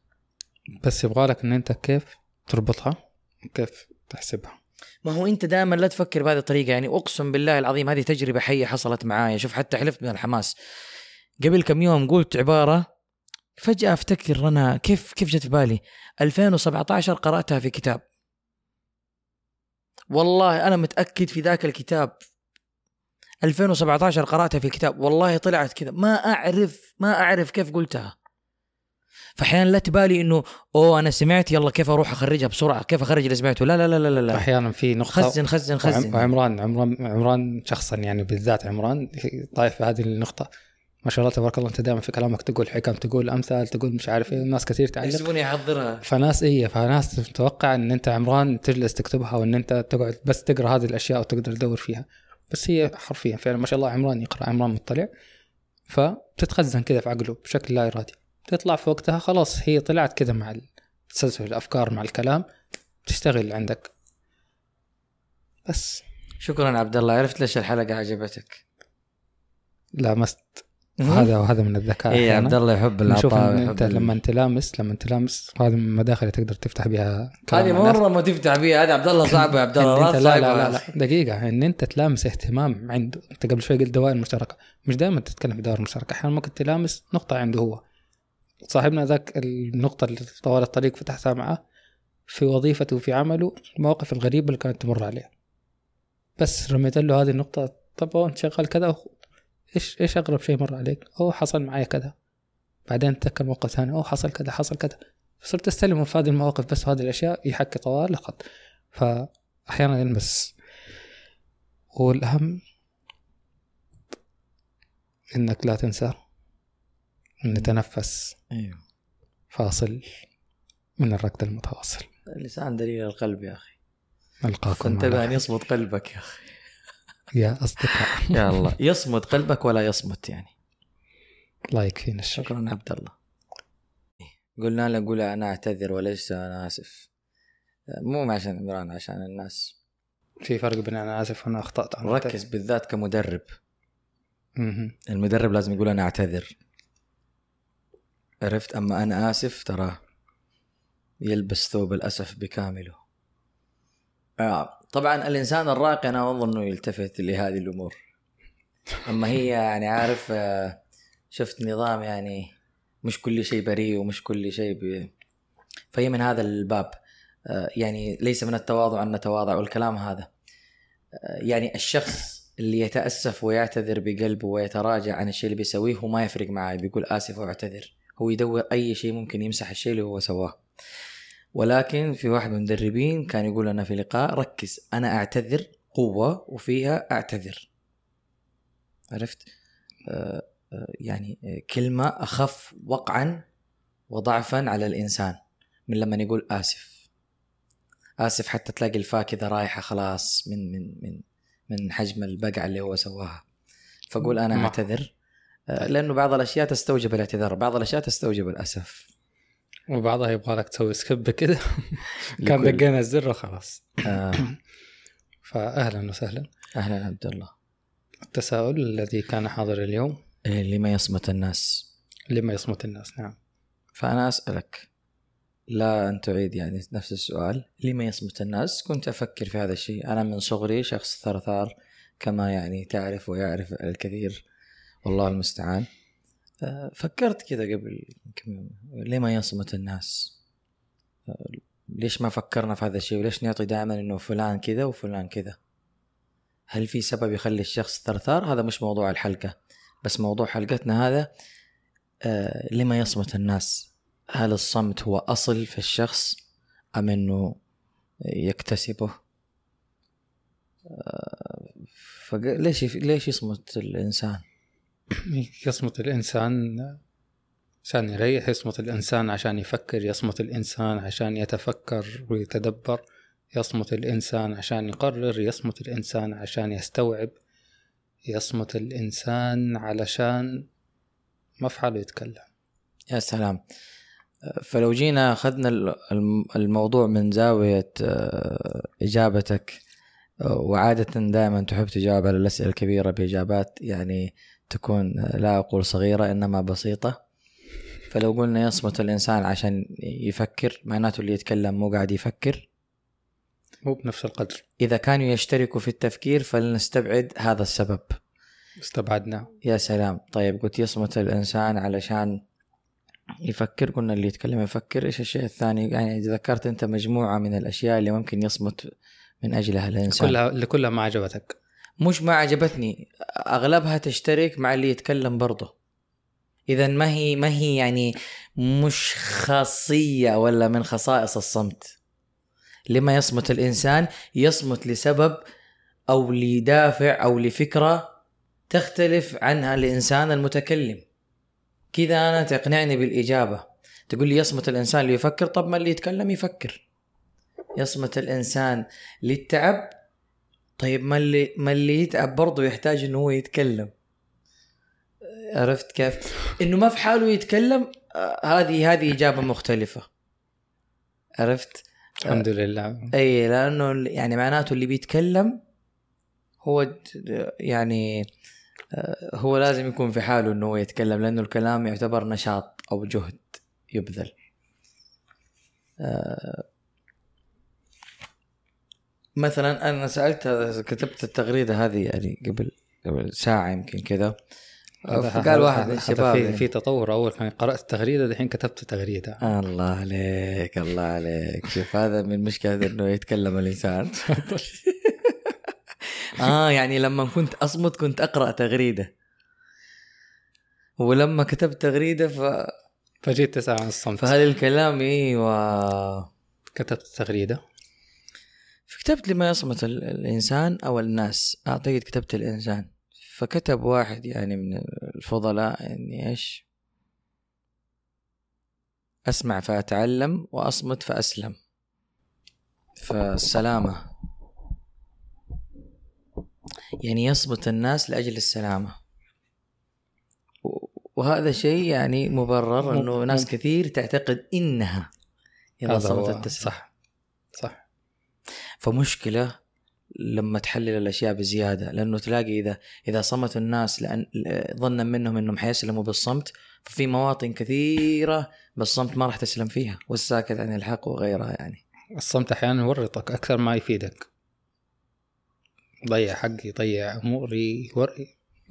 بس يبغى لك إن أنت كيف تربطها؟ كيف تحسبها؟ ما هو أنت دائما لا تفكر بهذه الطريقة. يعني أقسم بالله العظيم هذه تجربة حية حصلت معايا. شوف حتى حلفت من الحماس. قبل كم يوم قلت عبارة فجأة أفتكر أنا كيف كيف جت في بالي. 2017 قرأتها في كتاب. والله أنا متأكد في ذاك الكتاب 2017 قرأتها في الكتاب. والله طلعت كذا. ما أعرف ما أعرف كيف قلتها. فأحيانا لا تبالي إنه أوه أنا سمعت يلا كيف أروح أخرجها بسرعة كيف اخرج اللي سمعته لا لا لا لا لا. أحيانا في نقطة. خزن خزن خزن. وعمران عمران عمران شخصا يعني بالذات عمران طايف في هذه النقطة. ما شاء الله تبارك الله أنت دائما في كلامك تقول حكم تقول أمثال تقول مش عارف إيه ناس كثير تعلم يحسبوني أحضرها. فناس إيه فناس تتوقع إن أنت عمران تجلس تكتبها وإن أنت تقعد بس تقرأ هذه الأشياء وتقدر تدور فيها. بس هي حرفيا فعلا ما شاء الله عمران يقرأ عمران مطلع فبتتخزن كذا في عقله بشكل لا إرادي. تطلع في وقتها خلاص هي طلعت كذا مع تسلسل الأفكار مع الكلام تشتغل عندك. بس. شكرا عبد الله عرفت ليش الحلقة عجبتك؟ لامست هذا وهذا من الذكاء اي. عبد الله يحب العطاء ويحب أنت لما تلامس لما تلامس هذه من المداخل اللي تقدر تفتح بها هذه. مرة ما تفتح بيها هذا عبد الله صعب يا عبد إن الله لا لا لا لا, دقيقة إن أنت تلامس اهتمام عنده أنت قبل شوي قلت دوائر مشتركة. مش دائما تتكلم في دوائر مشتركة أحيانا ممكن تلامس نقطة عنده هو. صاحبنا ذاك النقطة اللي طوال الطريق فتحتها معه في وظيفته وفي عمله المواقف الغريبة اللي كانت تمر عليه. بس رميت له هذه النقطة طب هو انت شغال كذا إيش إيش أغرب شيء مر عليك؟ هو حصل معي كذا. بعدين تذكر موقف ثاني. اوه حصل كذا حصل كذا. صرت أستلم في هذه المواقف بس هذه الأشياء يحكي طوال الخط فاحيانا يلمس. والأهم إنك لا تنسى إن نتنفس أيوه. فاصل من الركض المتواصل. اللسان دليل القلب يا أخي. نلقاكم فانتبه على أن يصمت قلبك يا أخي. يا أصدقاء. يا الله. يصمت قلبك ولا يصمت يعني. الله يكفينا الشر. شكرا عبد الله. قلنا له قول أنا أعتذر وليس أنا آسف. مو عشان عمران عشان الناس. في فرق بين أنا آسف وأنا أخطأت. عن ركز بالذات كمدرب. المدرب لازم يقول أنا أعتذر. عرفت؟ أما أنا آسف ترى يلبس ثوب الأسف بكامله. آه. طبعا الإنسان الراقي أنا اظن انه يلتفت لهذه الأمور. أما هي يعني عارف آه، شفت نظام يعني مش كل شيء بريء ومش كل شيء ب... فهي من هذا الباب. آه، يعني ليس من التواضع أن نتواضع والكلام هذا. آه، يعني الشخص اللي يتأسف ويعتذر بقلبه ويتراجع عن الشيء اللي بيسويه هو ما يفرق معاه بيقول آسف وأعتذر. هو يدور أي شيء ممكن يمسح الشيء اللي هو سواه. ولكن في واحد من المدربين كان يقول لنا في لقاء ركز أنا أعتذر قوة وفيها أعتذر. عرفت؟ آه، آه، يعني آه، كلمة أخف وقعا وضعفا على الإنسان من لما يقول آسف. آسف حتى تلاقي الفاء كذا رايحة خلاص من من من من حجم البقعة اللي هو سواها. فقول أنا أعتذر لأنه بعض الأشياء تستوجب الاعتذار بعض الأشياء تستوجب الأسف. وبعضها يبغى لك تسوي سكيب كده. كان دقينا الزر وخلاص. آه، فاهلا وسهلا. أهلا عبد الله. التساؤل الذي كان حاضر اليوم؟ إيه، لما يصمت الناس؟ لما يصمت الناس نعم. فأنا أسألك لا أن تعيد يعني نفس السؤال لما يصمت الناس؟ كنت أفكر في هذا الشيء. أنا من صغري شخص ثرثار كما يعني تعرف ويعرف الكثير. والله المستعان. آه، فكرت كذا قبل كم يوم لما يصمت الناس؟ آه، ليش ما فكرنا في هذا الشيء؟ وليش نعطي دائما إنه فلان كذا وفلان كذا؟ هل في سبب يخلي الشخص ثرثار؟ هذا مش موضوع الحلقة بس موضوع حلقتنا هذا آه لما يصمت الناس؟ هل الصمت هو أصل في الشخص أم أنه يكتسبه؟ آه فليش ليش يصمت الإنسان؟ يصمت الإنسان عشان يريح يصمت الإنسان عشان يفكر يصمت الإنسان عشان يتفكر ويتدبر يصمت الإنسان عشان يقرر يصمت الإنسان عشان يستوعب يصمت الإنسان علشان مفعله يتكلم. يا سلام. فلو جينا أخذنا ال- الم- الموضوع من زاوية آه، إجابتك آه، وعادة دائما تحب تجاوب على الأسئلة الكبيرة بإجابات يعني تكون لا أقول صغيرة إنما بسيطة. فلو قلنا يصمت الإنسان عشان يفكر معناته اللي يتكلم مو قاعد يفكر. مو بنفس القدر. إذا كانوا يشتركوا في التفكير فلنستبعد هذا السبب. استبعدنا. يا سلام. طيب قلت يصمت الإنسان علشان يفكر قلنا اللي يتكلم يفكر. إيش الشيء الثاني؟ يعني ذكرت أنت مجموعة من الأشياء اللي ممكن يصمت من أجلها الإنسان. كلها اللي كلها ما عجبتك. مش ما عجبتني. أغلبها تشترك مع اللي يتكلم برضه. إذا ما هي ما هي يعني مش خاصية ولا من خصائص الصمت. لما يصمت الإنسان يصمت لسبب أو لدافع أو لفكرة تختلف عنها الإنسان المتكلم. كذا أنا تقنعني بالإجابة. تقول لي يصمت الإنسان اللي يفكر طب ما اللي يتكلم يفكر. يصمت الإنسان للتعب طيب ما اللي ما اللي يتعب برضه يحتاج إنه هو يتكلم عرفت كيف؟ إنه ما في حاله يتكلم آه، هذه هذه إجابة مختلفة عرفت؟ الحمد لله أي لأنه يعني معناته اللي بيتكلم هو يعني آه، هو لازم يكون في حاله إنه هو يتكلم لأنه الكلام يعتبر نشاط أو جهد يبذل آه، مثلا أنا سألت كتبت التغريدة هذه يعني قبل قبل ساعة يمكن كذا. فقال واحد من الشباب في, يعني. في تطور أول كان قرأت التغريدة الحين كتبت تغريدة. الله عليك الله عليك. شوف هذا من مشكلة إنه يتكلم الإنسان. آه يعني لما كنت أصمت كنت أقرأ تغريدة. ولما كتبت تغريدة ف... فجيت تسال عن الصمت. فهل الكلام إيوه. كتبت تغريدة. فكتبت لما يصمت ال- الإنسان أو الناس؟ أعتقد كتبت الإنسان. فكتب واحد يعني من الفضلاء إني إيش؟ أسمع فأتعلم وأصمت فأسلم. فالسلامة. يعني يصمت الناس لأجل السلامة. و- وهذا شيء يعني مبرر إنه مم- ناس. كثير تعتقد إنها إذا صمتت صح. صح. فمشكلة لما تحلل الأشياء بزيادة لأنه تلاقي إذا إذا صمت الناس لأن ظنا منهم إنهم حيسلموا بالصمت ففي مواطن كثيرة بالصمت ما راح تسلم فيها والساكت عن الحق وغيرها يعني. الصمت أحيانا يورطك أكثر ما يفيدك. يضيع حق يضيع امور يور...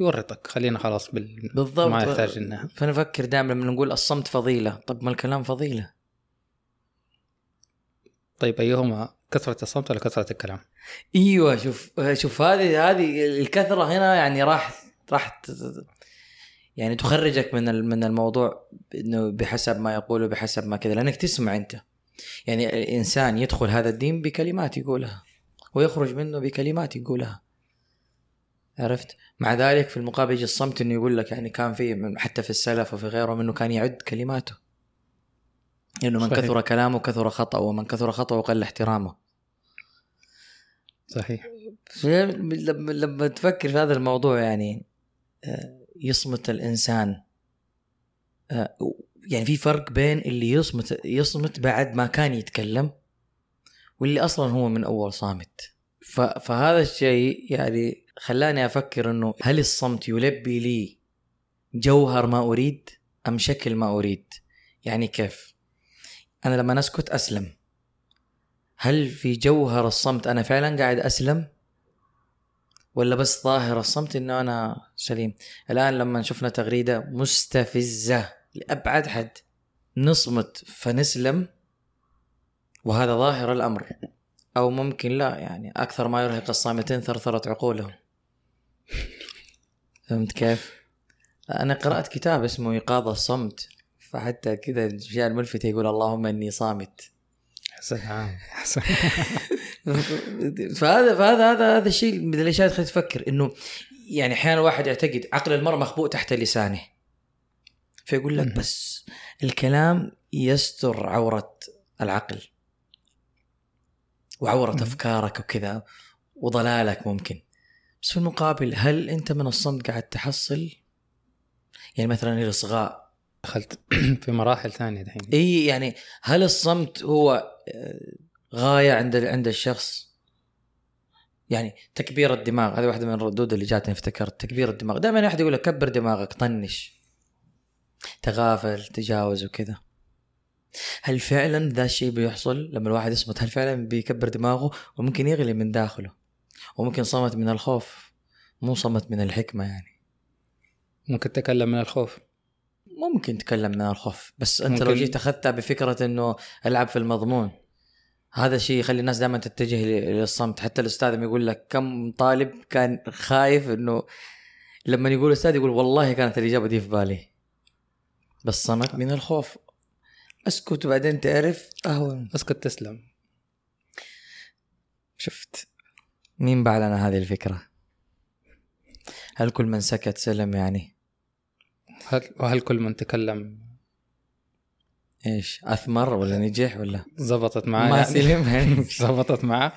يورطك. خلينا خلاص بال... بالضبط. ما يحتاج إنها. فنفكر دائما لما نقول الصمت فضيلة. طب ما الكلام فضيلة. طيب أيهما؟ كثرة الصمت ولا كثرة الكلام؟ إيوه شوف شوف هذه هذه الكثرة هنا يعني راح راح يعني تخرجك من من الموضوع إنه بحسب ما يقوله بحسب ما كذا لأنك تسمع أنت. يعني الإنسان يدخل هذا الدين بكلمات يقولها ويخرج منه بكلمات يقولها. عرفت؟ مع ذلك في المقابل يجي الصمت إنه يقول لك يعني كان في حتى في السلف وفي غيرهم إنه كان يعد كلماته. إنه من صحيح. كثر كلامه كثر خطأ ومن كثر خطأه قل احترامه. صحيح. لما لما تفكر في هذا الموضوع يعني آه، يصمت الإنسان. آه، يعني في فرق بين اللي يصمت يصمت بعد ما كان يتكلم واللي أصلا هو من أول صامت. فهذا الشيء يعني خلاني أفكر إنه هل الصمت يلبي لي جوهر ما أريد أم شكل ما أريد؟ يعني كيف؟ أنا لما اسكت أسلم. هل في جوهر الصمت أنا فعلا قاعد أسلم؟ ولا بس ظاهر الصمت إنه أنا سليم؟ الآن لما شفنا تغريدة مستفزة لأبعد حد نصمت فنسلم وهذا ظاهر الأمر. أو ممكن لا يعني أكثر ما يرهق الصامتين ثرثرة عقولهم. فهمت كيف؟ أنا قرأت كتاب اسمه إيقاظ الصمت. فحتى كذا الاشياء الملفتة يقول اللهم إني صامت. سلام فهذا فهذا هذا هذا الشيء من الأشياء اللي تفكر إنه يعني أحيانا الواحد يعتقد عقل المرء مخبوء تحت لسانه. فيقول لك. بس الكلام يستر عورة العقل. وعورة. أفكارك وكذا وضلالك ممكن. بس في المقابل هل أنت من الصمت قاعد تحصل؟ يعني مثلا الاصغاء دخلت في مراحل ثانية دحين. إي يعني هل الصمت هو آه، غاية عند عند الشخص؟ يعني تكبير الدماغ هذه واحدة من الردود اللي جاتني افتكرت تكبير الدماغ. دائما احد يقول لك كبر دماغك طنش تغافل تجاوز وكذا. هل فعلا ذا الشيء بيحصل؟ لما الواحد يصمت هل فعلا بيكبر دماغه؟ وممكن يغلي من داخله. وممكن صمت من الخوف مو صمت من الحكمة يعني. ممكن تتكلم من الخوف. ممكن تكلم من الخوف بس انت لو جيت أخذتها بفكرة إنه ألعب في المضمون هذا الشيء يخلي الناس دائما تتجه للصمت. حتى الأستاذ يقول لك كم طالب كان خايف إنه لما يقول أستاذ يقول والله كانت الإجابة دي في بالي. بس صمت. من الخوف. أسكت وبعدين تعرف. أهون. أسكت تسلم. شفت. مين باع لنا هذه الفكرة؟ هل كل من سكت سلم يعني؟ هل وهل كل من تكلم إيش أثمر ولا نجح ولا؟ زبطت معاه ما يعني؟ سلم. يعني زبطت معاه؟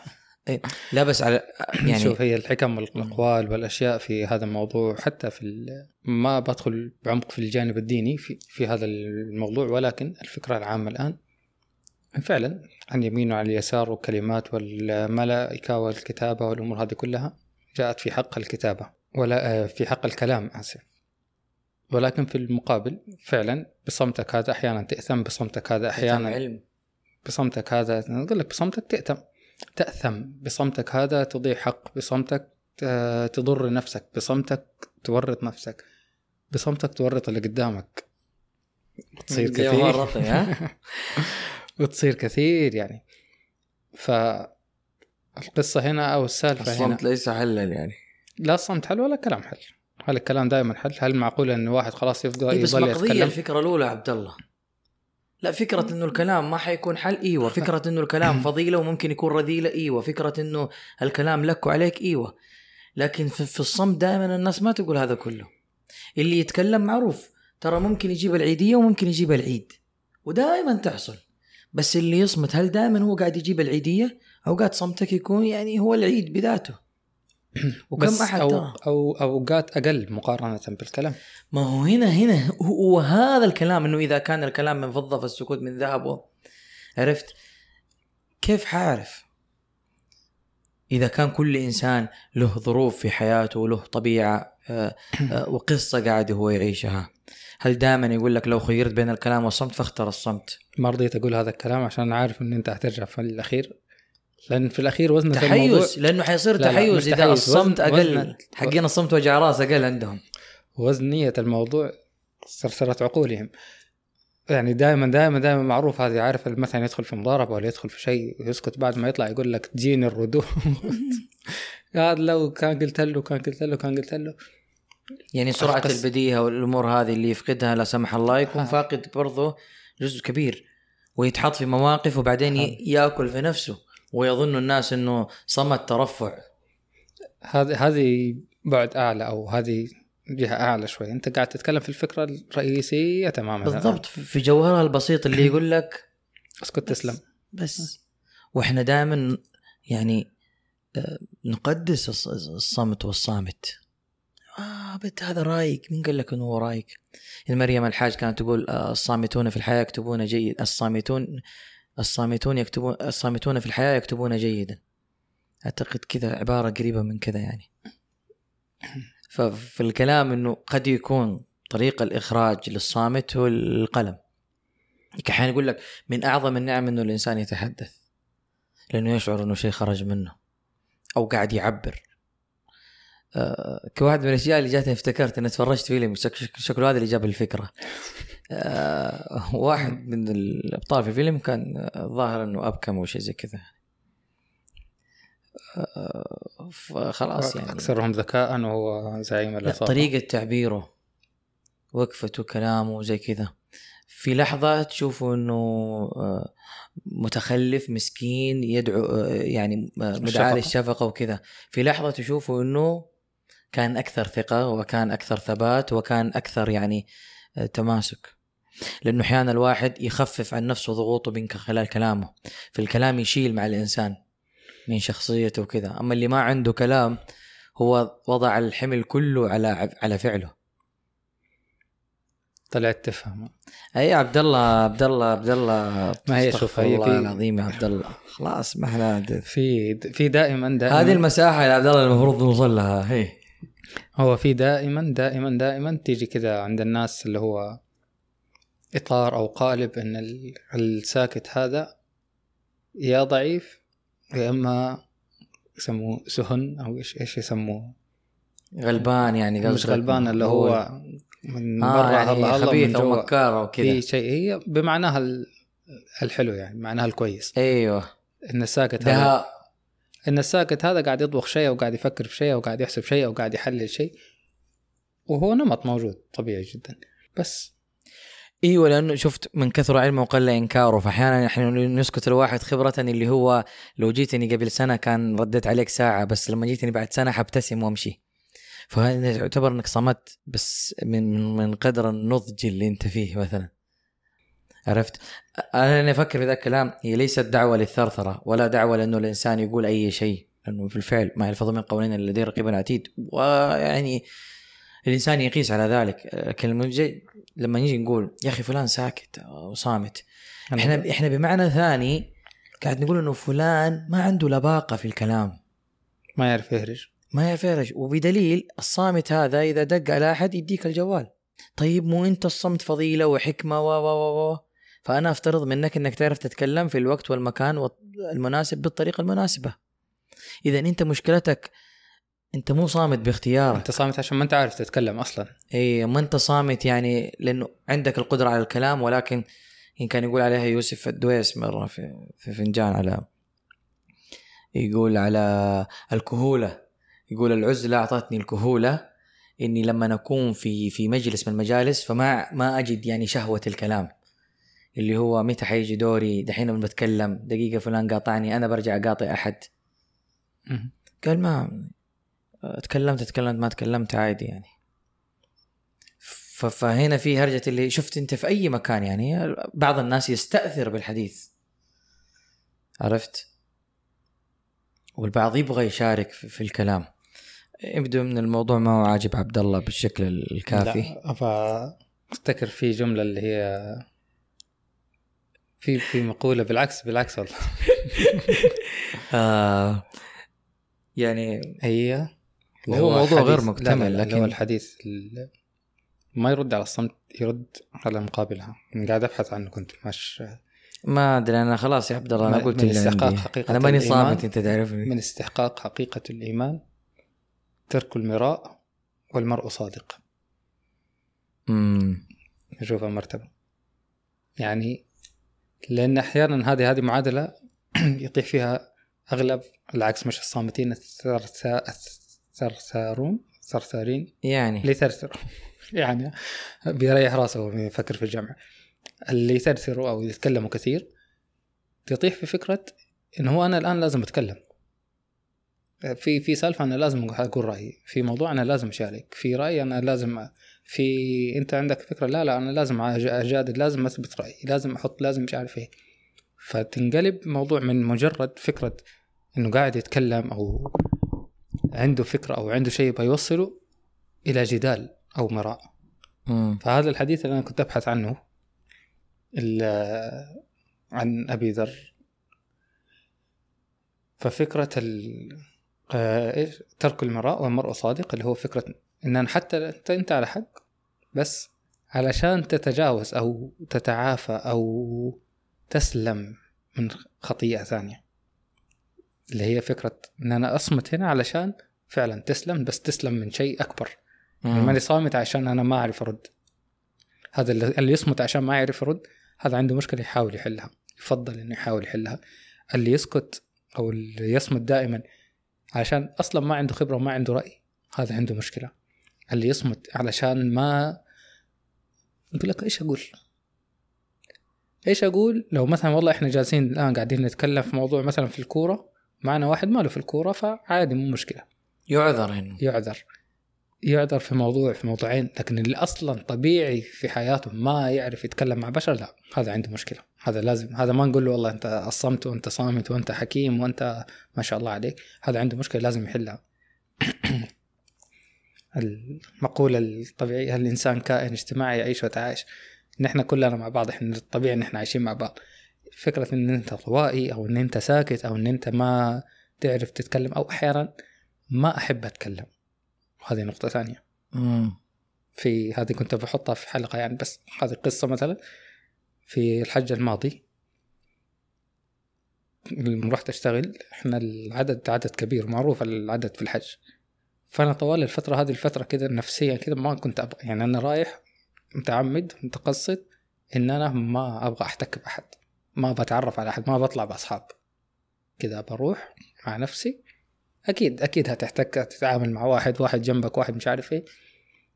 لا بس على يعني شوف هي الحكم والأقوال والأشياء في هذا الموضوع حتى في ما بدخل بعمق في الجانب الديني في في هذا الموضوع ولكن الفكرة العامة الآن فعلا عن يمين وعن اليسار والكلمات والملائكة والكتابة والأمور هذه كلها جاءت في حق الكتابة ولا آه، في حق الكلام آسف. ولكن في المقابل فعلا بصمتك هذا أحيانا تأثم بصمتك هذا أحيانا علم. بصمتك هذا أنا أقول لك بصمتك تأتم تأثم. بصمتك هذا تضيع حق بصمتك تضر نفسك بصمتك تورط نفسك بصمتك تورط اللي قدامك. وتصير زي كثير؟ وتصير كثير يعني. فالقصة هنا أو السالفة هنا. الصمت ليس حلا يعني. لا الصمت حل ولا كلام حل. هل الكلام دائما حل. هل معقول أن واحد خلاص يفضل إيه بس يظل يتكلم؟ الفكرة الأولى عبد الله. لا فكرة إنه الكلام ما حيكون حل. إيوه فكرة إنه الكلام فضيلة وممكن يكون رذيلة. إيوه فكرة إنه الكلام لك وعليك. إيوه لكن في, في الصمت دائما الناس ما تقول هذا كله. اللي يتكلم معروف. ترى ممكن يجيب العيدية وممكن يجيب العيد ودائما تحصل. بس اللي يصمت هل دائما هو قاعد يجيب العيدية؟ أوقات صمتك يكون يعني هو العيد بذاته. وكم أحد أو, ترى؟ أو أوقات أقل مقارنة بالكلام. ما هو هنا هنا. هو هذا الكلام إنه إذا كان الكلام من فضة فالسكوت من ذهب عرفت؟ كيف حاعرف إذا كان كل إنسان له ظروف في حياته وله طبيعة آه، آه، وقصة قاعد هو يعيشها. هل دائما يقول لك لو خيرت بين الكلام والصمت فاختر الصمت؟ ما رضيت أقول هذا الكلام عشان عارف إن أنت حترجع في الأخير. لأن في الأخير وزن تحيز لأنه حيصير لا تحيز إذا الصمت أقل. حقين الصمت وجع رأس أقل عندهم. وزن نية الموضوع سرسرة عقولهم. يعني دائما دائما دائما معروف هذه عارف مثلا يدخل في مضاربة ولا يدخل في شيء ويسكت بعد ما يطلع يقول لك تجيني الردود. هذا لو كان قلت له كان قلت له كان قلت له. يعني سرعة القص- البديهة والأمور هذه اللي يفقدها لا سمح الله يكون آه. فاقد برضه جزء كبير ويتحط في مواقف وبعدين ي- يأكل في نفسه. ويظن الناس إنه صمت ترفع. هذه هذه بعد أعلى أو هذه جهة أعلى شوي. أنت قاعد تتكلم في الفكرة الرئيسية تماما. بالضبط. في جوهرها البسيط اللي يقول لك اسكت تسلم. بس. وإحنا دائما يعني آه، نقدس الص- الصمت والصامت. آه بنت هذا رايق مين قال لك إنه هو رايق مريم الحاج كانت تقول آه، الصامتون في الحياة يكتبون جيد. الصامتون الصامتون يكتبون الصامتون في الحياة يكتبون جيدا. أعتقد كذا عبارة قريبة من كذا يعني. ففي الكلام إنه قد يكون طريق الإخراج للصامت هو القلم. أحيانا يقول لك من أعظم النعم إنه الإنسان يتحدث. لأنه يشعر إنه شيء خرج منه. أو قاعد يعبر. آه كواحد من الأشياء اللي جاتني افتكرت إني تفرجت فيلم شك- شك- شكله هذا اللي جاب الفكرة. آه واحد من الأبطال في الفيلم كان الظاهر إنه أبكم أو شيء زي كذا. آه فخلاص يعني. أكثرهم ذكاء وهو زعيم لا العصابة. طريقة تعبيره وقفته كلامه زي كذا. في لحظة تشوفه إنه آه، متخلف مسكين يدعو آه، يعني آه، مدعاة الشفقة. للشفقة وكذا. في لحظة تشوفه إنه كان أكثر ثقة وكان أكثر ثبات وكان أكثر يعني آه، تماسك. لأنه أحيانا الواحد يخفف عن نفسه ضغوطه من خلال كلامه. في الكلام يشيل مع الإنسان من شخصيته وكذا. أما اللي ما عنده كلام هو وضع الحمل كله على على فعله. طلعت تفهم. أي عبد الله عبد الله عبد الله ما هي شوف، هي في- العظيم يا عبد الله خلاص ما إحنا في في دائما دائما هذه المساحة يا عبد الله المفروض نوصل لها. هي. هو في دائما دائما دائما تيجي كذا عند الناس اللي هو إطار أو قالب إن ال- الساكت هذا يا ضعيف يا إما يسموه سهن أو إيش إيش يسموه؟ غلبان يعني مش. غلبان اللي هو من آه برا يعني هلا خبيث من أو مكار أو كذا. في شيء هي بمعناها ال- الحلو يعني معناها الكويس. أيوه. إن الساكت هذا دهاء إن الساكت هذا قاعد يطبخ شيء أو قاعد يفكر في شيء أو قاعد يحسب شيء أو قاعد يحلل شيء وهو نمط موجود طبيعي جدا. بس. أيوه لأنه شفت من كثر علمه وقل إنكاره فاحيانا إحنا نسكت الواحد خبرة اللي هو لو جيتني قبل سنة كان رديت عليك ساعة بس لما جيتني بعد سنة حبتسم وأمشي. فهذا يعتبر إنك صمت بس من من قدر النضج اللي أنت فيه مثلا. عرفت؟ أنا اللي أفكر في ذا الكلام هي ليست دعوة للثرثرة ولا دعوة لأنه الإنسان يقول أي شيء لأنه في الفعل ما يلفظ من قولين الذي رقيب عتيد ويعني الإنسان يقيس على ذلك. لكن لما نجي- نقول يا أخي فلان ساكت وصامت إحنا إحنا بمعنى ثاني قاعد نقول إنه فلان ما عنده لباقة في الكلام. ما يعرف يهرج. ما يعرف يرج وبدليل الصامت هذا إذا دق على أحد يديك الجوال. طيب مو أنت الصمت فضيلة وحكمة و و و فأنا أفترض منك إنك تعرف تتكلم في الوقت والمكان المناسب بالطريقة المناسبة. اذا أنت مشكلتك أنت مو صامت باختيارك. أنت صامت عشان ما أنت عارف تتكلم أصلا. اي ما أنت صامت يعني لأنه عندك القدرة على الكلام ولكن إن كان يقول عليها يوسف الدويس مرة في, في فنجان على يقول على الكهولة يقول العزلة أعطتني الكهولة إني لما اكون في في مجلس من المجالس فما ما أجد يعني شهوة الكلام. اللي هو متى حيجي دوري؟ دحين لما بتكلم. دقيقة فلان قاطعني أنا برجع أقاطع أحد. قال ما تكلمت تكلمت ما تكلمت عادي يعني. فهنا في هرجة اللي شفت أنت في أي مكان يعني بعض الناس يستأثر بالحديث. عرفت؟ والبعض يبغى يشارك في, الكلام. يبدو من الموضوع ما هو عاجب عبد الله بالشكل الكافي. لا أفتكر في جملة اللي هي في في مقولة بالعكس بالعكس والله. آه يعني هي هو موضوع غير مكتمل، اللي هو لكن- الحديث ال- ما يرد على الصمت يرد على مقابلها. أنا قاعد أبحث عنه كنت مش ما أدري أنا خلاص يا عبد الله أنا قلت من استحقاق حقيقة أنا ماني. صامت أنت تعرفني. من استحقاق حقيقة الإيمان ترك المراء والمرء صادق. امم نشوف المرتبة يعني لأن أحيانا هذه هذه معادلة يطيح فيها أغلب العكس مش الصامتين الثرثا- الثرثارون ثرثارين يعني. اللي يثرثروا. يعني بيريح راسه وهو يفكر في الجمع اللي يثرثروا أو يتكلموا كثير تطيح في فكرة إنه هو أنا الآن لازم أتكلم. في في سالفة أنا لازم أقول رأيي في موضوع أنا لازم أشارك في رأي أنا لازم في أنت عندك فكرة لا لا أنا لازم أجادل لازم أثبت رأيي لازم أحط لازم مش عارف إيه. فتنقلب موضوع من مجرد فكرة إنه قاعد يتكلم أو عنده فكرة أو عنده شيء يبغى يوصله إلى جدال أو مراء. فهذا الحديث اللي أنا كنت أبحث عنه ال- عن أبي ذر. ففكرة ال آه، ترك المراء والمرء صادق اللي هو فكرة إن أنا حتى أنت أنت على حق بس علشان تتجاوز أو تتعافى أو تسلم من خطيئة ثانية اللي هي فكرة إن أنا أصمت هنا علشان فعلا تسلم بس تسلم من شيء أكبر. يعني. ماني صامت عشان أنا ما أعرف أرد. هذا اللي اللي يصمت عشان ما يعرف يرد هذا عنده مشكلة يحاول يحلها يفضل إنه يحاول يحلها. اللي يسكت أو اللي يصمت دائما عشان أصلا ما عنده خبرة وما عنده رأي هذا عنده مشكلة. اللي يصمت علشان ما يقول لك إيش أقول؟ إيش أقول؟ لو مثلا والله إحنا جالسين الآن قاعدين نتكلم في موضوع مثلا في الكورة معنا واحد ما له في الكورة فعادي مو مشكلة. يعذر هنا يعذر. يعذر في موضوع في موضوعين لكن اللي أصلا طبيعي في حياته ما يعرف يتكلم مع بشر لا هذا عنده مشكلة. هذا لازم هذا ما نقول له والله أنت أصمت وأنت صامت وأنت حكيم وأنت ما شاء الله عليك هذا عنده مشكلة لازم يحلها. المقولة الطبيعية الإنسان كائن اجتماعي يعيش ويتعايش؟ نحن كلنا مع بعض إحنا الطبيعي إن إحنا عايشين مع بعض. فكرة إن أنت طوائي أو إن أنت ساكت أو إن أنت ما تعرف تتكلم أو أحيانا ما أحب أتكلم. وهذه نقطة ثانية. مم. في هذه كنت بحطها في حلقة يعني بس هذه قصة مثلا. في الحج الماضي لما رحت أشتغل إحنا العدد عدد كبير معروف العدد في الحج. فأنا طوال الفترة هذه الفترة كده نفسيا كده ما كنت أبغى يعني أنا رايح متعمد متقصد إن أنا ما أبغى أحتك بأحد. ما بتعرف على أحد ما بطلع بأصحاب. كده بروح مع نفسي. أكيد أكيد هتحتك تتعامل مع واحد واحد جنبك واحد مش عارف إيه.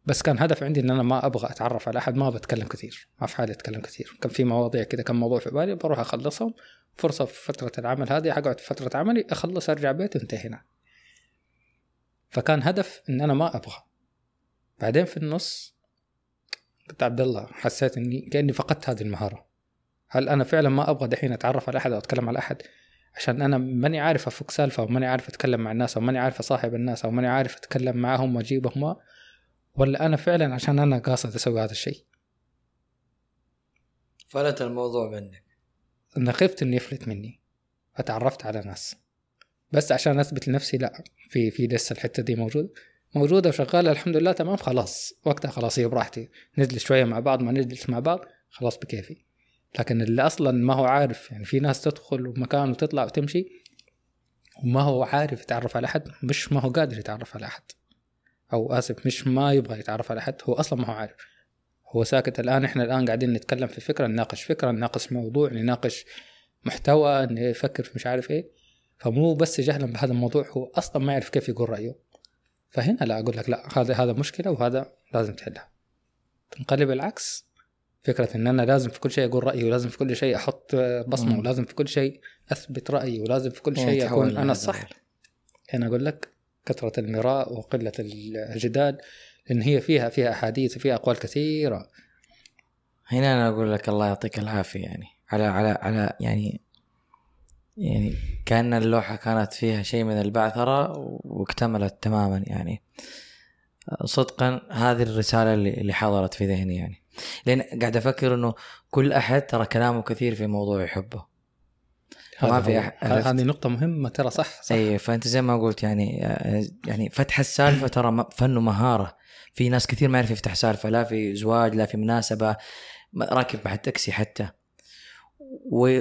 بس كان هدف عندي إن أنا ما أبغى أتعرف على أحد ما بتكلم كثير ما في حالي أتكلم كثير كان في مواضيع كده كم موضوع في بالي بروح أخلصهم. فرصة في فترة العمل هذه حقعد في فترة عملي أخلص أرجع بيتي وانتهينا فكان هدف إن أنا ما أبغى. بعدين في النص قلت عبد الله حسيت إني كأني فقدت هذه المهارة. هل أنا فعلا ما أبغى دحين أتعرف على أحد أو أتكلم على أحد؟ عشان أنا ماني عارف أفك سالفة أو ماني عارف أتكلم مع الناس أو ماني عارف أصاحب الناس أو ماني عارف أتكلم معاهم وأجيبهم ولا أنا فعلا عشان أنا قاصد أسوي هذا الشيء. فلت الموضوع منك. أنا خفت إنه يفلت مني. فتعرفت على ناس. بس عشان أثبت لنفسي لا. في في لسه الحتة دي موجوده موجودة وشغالة الحمد لله تمام خلاص. وقتها خلاص هي براحتي. نجلس شوية مع بعض ما نجلس مع بعض خلاص بكيفي. لكن اللي أصلا ما هو عارف يعني في ناس تدخل مكان وتطلع وتمشي وما هو عارف يتعرف على أحد مش ما هو قادر يتعرف على أحد. أو آسف مش ما يبغى يتعرف على أحد هو أصلا ما هو عارف. هو ساكت الآن إحنا الآن قاعدين نتكلم في فكرة نناقش فكرة نناقش موضوع نناقش محتوى نفكر في مش عارف إيه. فمو بس جهلا بهذا الموضوع هو أصلا ما يعرف كيف يقول رأيه. فهنا لا أقول لك لا هذا هذا مشكلة وهذا لازم تحلها. تنقلب العكس. فكرة إن أنا لازم في كل شيء أقول رأيي ولازم في كل شيء أحط بصمة مم. ولازم في كل شيء أثبت رأيي ولازم في كل شيء أكون أنا. الصح هنا أقول لك كثرة المراء وقلة الجدال لأن هي فيها فيها أحاديث وفيها أقوال كثيرة. هنا أنا أقول لك الله يعطيك العافية يعني. على على على يعني يعني كأن اللوحة كانت فيها شيء من البعثرة واكتملت تماما يعني. صدقا هذه الرسالة اللي حضرت في ذهني يعني. لأن قاعد أفكر إنه كل أحد ترى كلامه كثير في موضوع يحبه ما في. هذه نقطة مهمة ترى صح صح. اي فأنت زي ما قلت يعني يعني فتح السالفة ترى فن ومهاره في ناس كثير ما يعرف يفتح سالفة لا في زواج لا في مناسبة م- راكب بعد تاكسي حتى.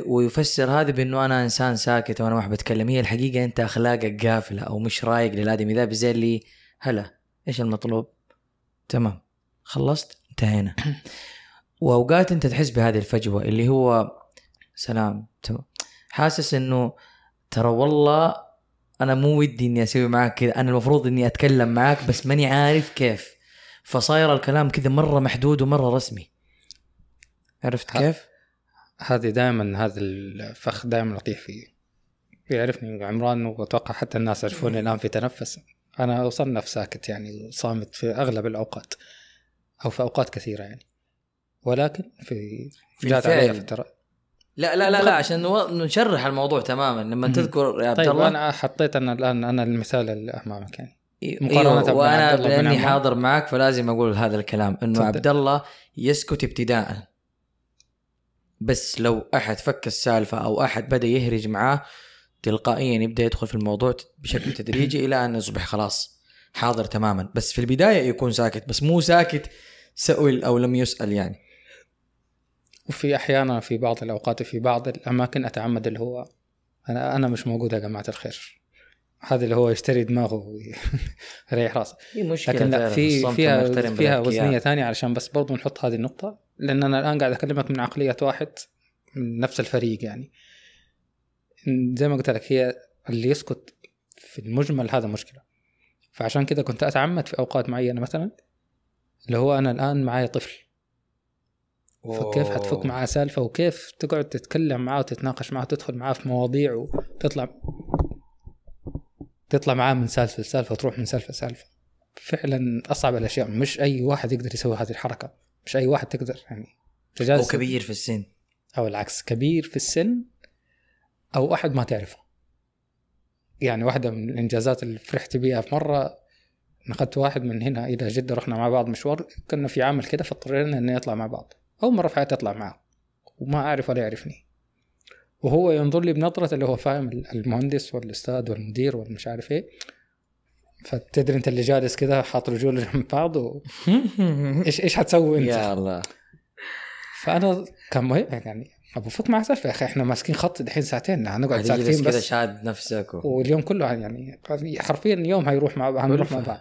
ويفسر هذا بأنه أنا إنسان ساكت وأنا ما أحب أتكلم. هي الحقيقة أنت أخلاقك قافلة أو مش رايق للآدمي. ذا زي اللي هلا إيش المطلوب؟ تمام خلصت انتهينا. وأوقات أنت تحس بهذه الفجوة اللي هو سلام تمام. حاسس إنه ترى والله أنا مو ودي إني أسوي معك كذا أنا المفروض إني أتكلم معك بس ماني عارف كيف. فصاير الكلام كذا مرة محدود ومرة رسمي. عرفت كيف؟ هذه دائما هذا الفخ دائما اطيح فيه. يعرفني عمران وأتوقع حتى الناس يعرفوني الآن في تنفس. أنا أصنف ساكت يعني صامت في أغلب الأوقات أو في أوقات كثيرة يعني. ولكن في في جات علي. فترة. لا لا لا لا عشان نشرح الموضوع تماما. لما. تذكر يا عبد طيب الله. أنا حطيت أنا الآن أنا المثال اللي أمامك يعني. مقارنة وأنا لأني. حاضر معك فلازم أقول هذا الكلام إنه. عبد الله يسكت ابتداء بس لو أحد فك السالفة أو أحد بدأ يهرج معاه تلقائيا يبدأ يدخل في الموضوع بشكل تدريجي إلى أن يصبح خلاص حاضر تماما. بس في البداية يكون ساكت بس مو ساكت سئل أو لم يسأل يعني. وفي أحيانا في بعض الأوقات في بعض الأماكن أتعمد اللي هو أنا أنا مش موجود يا جماعة الخير. هذا اللي هو يشتري دماغه ويريح راسه. لكن لا في فيها فيها. وزنية ثانية علشان بس برضو نحط هذه النقطة. لأن أنا الآن قاعد أكلمك من عقلية واحد من نفس الفريق يعني. زي ما قلت لك هي اللي يسكت في المجمل هذا مشكلة. فعشان كذا كنت أتعمد في أوقات معينة مثلا اللي هو أنا الآن معايا طفل. فكيف حتفك. معاه سالفة وكيف تقعد تتكلم معاه وتتناقش معاه وتدخل معاه في مواضيع وتطلع تطلع معاه من سالفة لسالفة وتروح من سالفة لسالفة. فعلا أصعب الأشياء مش أي واحد يقدر يسوي هذه الحركة. مش أي واحد تقدر يعني رجال أو كبير في السن. أو العكس كبير في السن أو احد ما تعرفه. يعني واحدة من الإنجازات اللي فرحت بيها في مرة نقلت واحد من هنا إلى جدة رحنا مع بعض مشوار كنا في عمل كده فاضطرينا إني أطلع مع بعض. أول مرة في حياتي أطلع معه وما أعرف ولا يعرفني. وهو ينظر لي بنظرة اللي هو فاهم المهندس والأستاذ والمدير والمش عارف إيه. فتدري انت اللي جالس كده حاط رجوله جنب بعض و... إيش إيش حتسوي انت؟ يا الله فأنا كان مهم يعني أبو فك مع سالفة يا أخي إحنا ماسكين خط دحين ساعتين هنقعد هتجلس ساكتين كذا بس شاد نفسك و... واليوم كله يعني حرفيا اليوم هيروح مع هنروح مع. بعض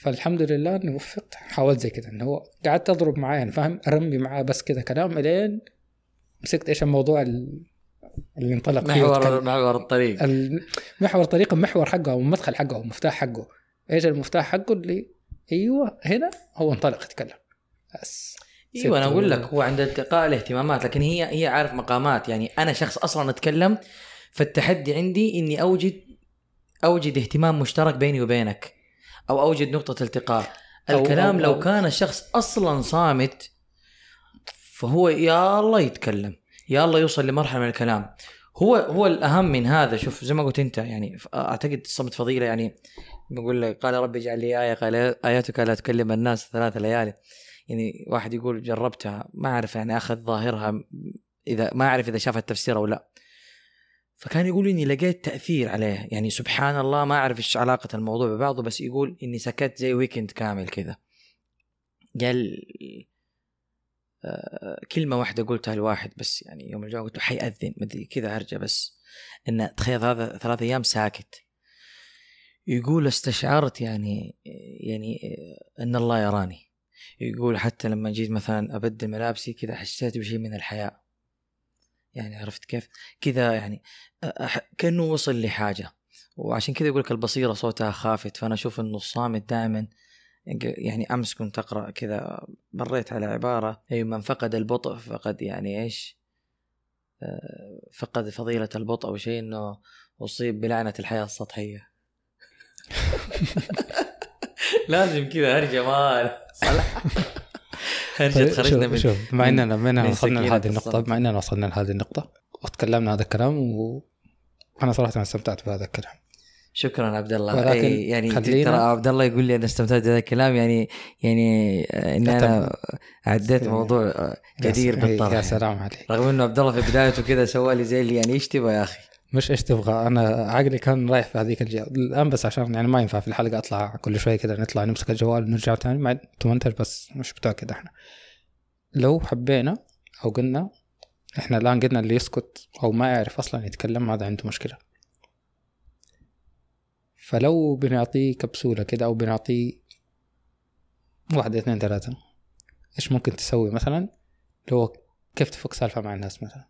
فالحمد لله اني وفقت حاولت زي كذا إنه هو قعدت أضرب معاه يعني فاهم أرمي معاه بس كذا كلام إلين مسكت إيش الموضوع ال- اللي انطلق فيه محور وتكلم. محور الطريق. المحور طريق المحور حقه أو المدخل حقه أو المفتاح حقه. إيش المفتاح حقه اللي أيوه هنا هو انطلق يتكلم. بس. إيوه أنا أقول لك هو عند التقاء الاهتمامات لكن هي هي عارف مقامات. يعني أنا شخص أصلا أتكلم فالتحدي عندي إني اوجد أوجد اهتمام مشترك بيني وبينك أو أوجد نقطة التقاء. الكلام أو- لو أو- كان الشخص أصلا صامت فهو يا الله يتكلم. يا الله يوصل لمرحلة من الكلام. هو هو الأهم من هذا شوف زي ما قلت أنت يعني أعتقد الصمت فضيلة يعني بقول لك قال ربي اجعل لي آية قال آياتك لا تكلم الناس ثلاث ليالي. يعني واحد يقول جربتها ما أعرف يعني أخذ ظاهرها إذا ما أعرف إذا شاف التفسير أو لا. فكان يقول إني لقيت تأثير عليه. يعني سبحان الله ما أعرف إيش علاقة الموضوع ببعضه بس يقول إني سكت زي ويكند كامل كذا. قال كلمة واحدة قلتها لواحد بس يعني يوم الجمعة قلت له حيأذن مدري كذا هرجة بس إن تخيل هذا ثلاث أيام ساكت. يقول استشعرت يعني يعني أن الله يراني. يقول حتى لما جيت مثلا أبدل ملابسي كذا حسيت بشيء من الحياء يعني عرفت كيف؟ كذا يعني كأنه وصل لحاجة. وعشان كذا يقول لك البصيرة صوتها خافت فأنا أشوف أنه الصامت دائما يعني أمس كنت أقرأ كذا مريت على عبارة أي من فقد البطء فقد يعني إيش؟ آه، فقد فضيلة البطء أو شيء إنه أصيب بلعنة الحياة السطحية. لازم كذا هرجة مال هرجة طيب تخرجنا شوف, من شوف من- إننا بما اننا من وصلنا لهذه النقطة الصمت. بما إننا وصلنا لهذه النقطة وتكلمنا هذا الكلام وأنا صراحة استمتعت بهذا الكلام. شكرا عبد الله. ولكن أي يعني ترى عبد الله يقول لي أنا استمتعت بهذا الكلام يعني يعني اني أنا عديت يعني- موضوع جدير يا س- بالطرح يا. سلام عليك. رغم إنه عبد الله في بدايته كذا سوى لي زي اللي يعني إيش تبغى يا أخي؟ مش إيش تبغى أنا عقلي كان رايح في هذيك الجهة. الآن بس عشان يعني ما ينفع في الحلقة أطلع كل شوية كذا نطلع نمسك الجوال ونرجع تاني مع تمنتج بس مش كذا إحنا. لو حبينا أو قلنا إحنا الآن قلنا اللي يسكت أو ما يعرف أصلا يتكلم هذا عنده مشكلة. فلو بنعطيه كبسولة كده أو بنعطيه واحدة اثنين ثلاثة إيش ممكن تسوي مثلا؟ لو كيف تفك سالفة مع الناس مثلا.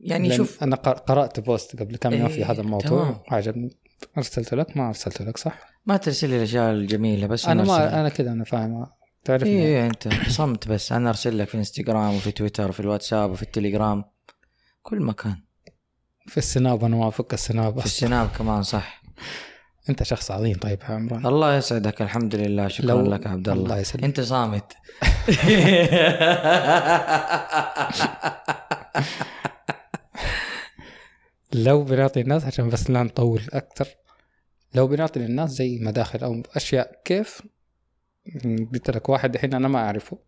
يعني شوف أنا قر- قرأت post قبل كم يوم في إيه، هذا الموضوع. تمام. عجبني. أرسلت لك؟ ما أرسلت لك صح؟ ما ترسل لي الأشياء الجميلة بس أرسل ما. أنا كذا أنا فاهم تعرفني؟ إيه إيه، أنت صمت بس. أنا أرسل لك في إنستغرام وفي تويتر وفي الواتساب وفي التليجرام. كل مكان. في السناب أنا ما افك السناب. في. السناب كمان صح. أنت شخص عظيم. طيب يا عمران. الله يسعدك. الحمد لله. شكرا لو- لك عبد الله. الله يسلمك. أنت صامت. لو بنعطي الناس عشان بس لا نطول أكثر لو بنعطي للناس زي مداخل أو أشياء كيف قلت لك واحد الحين أنا ما أعرفه؟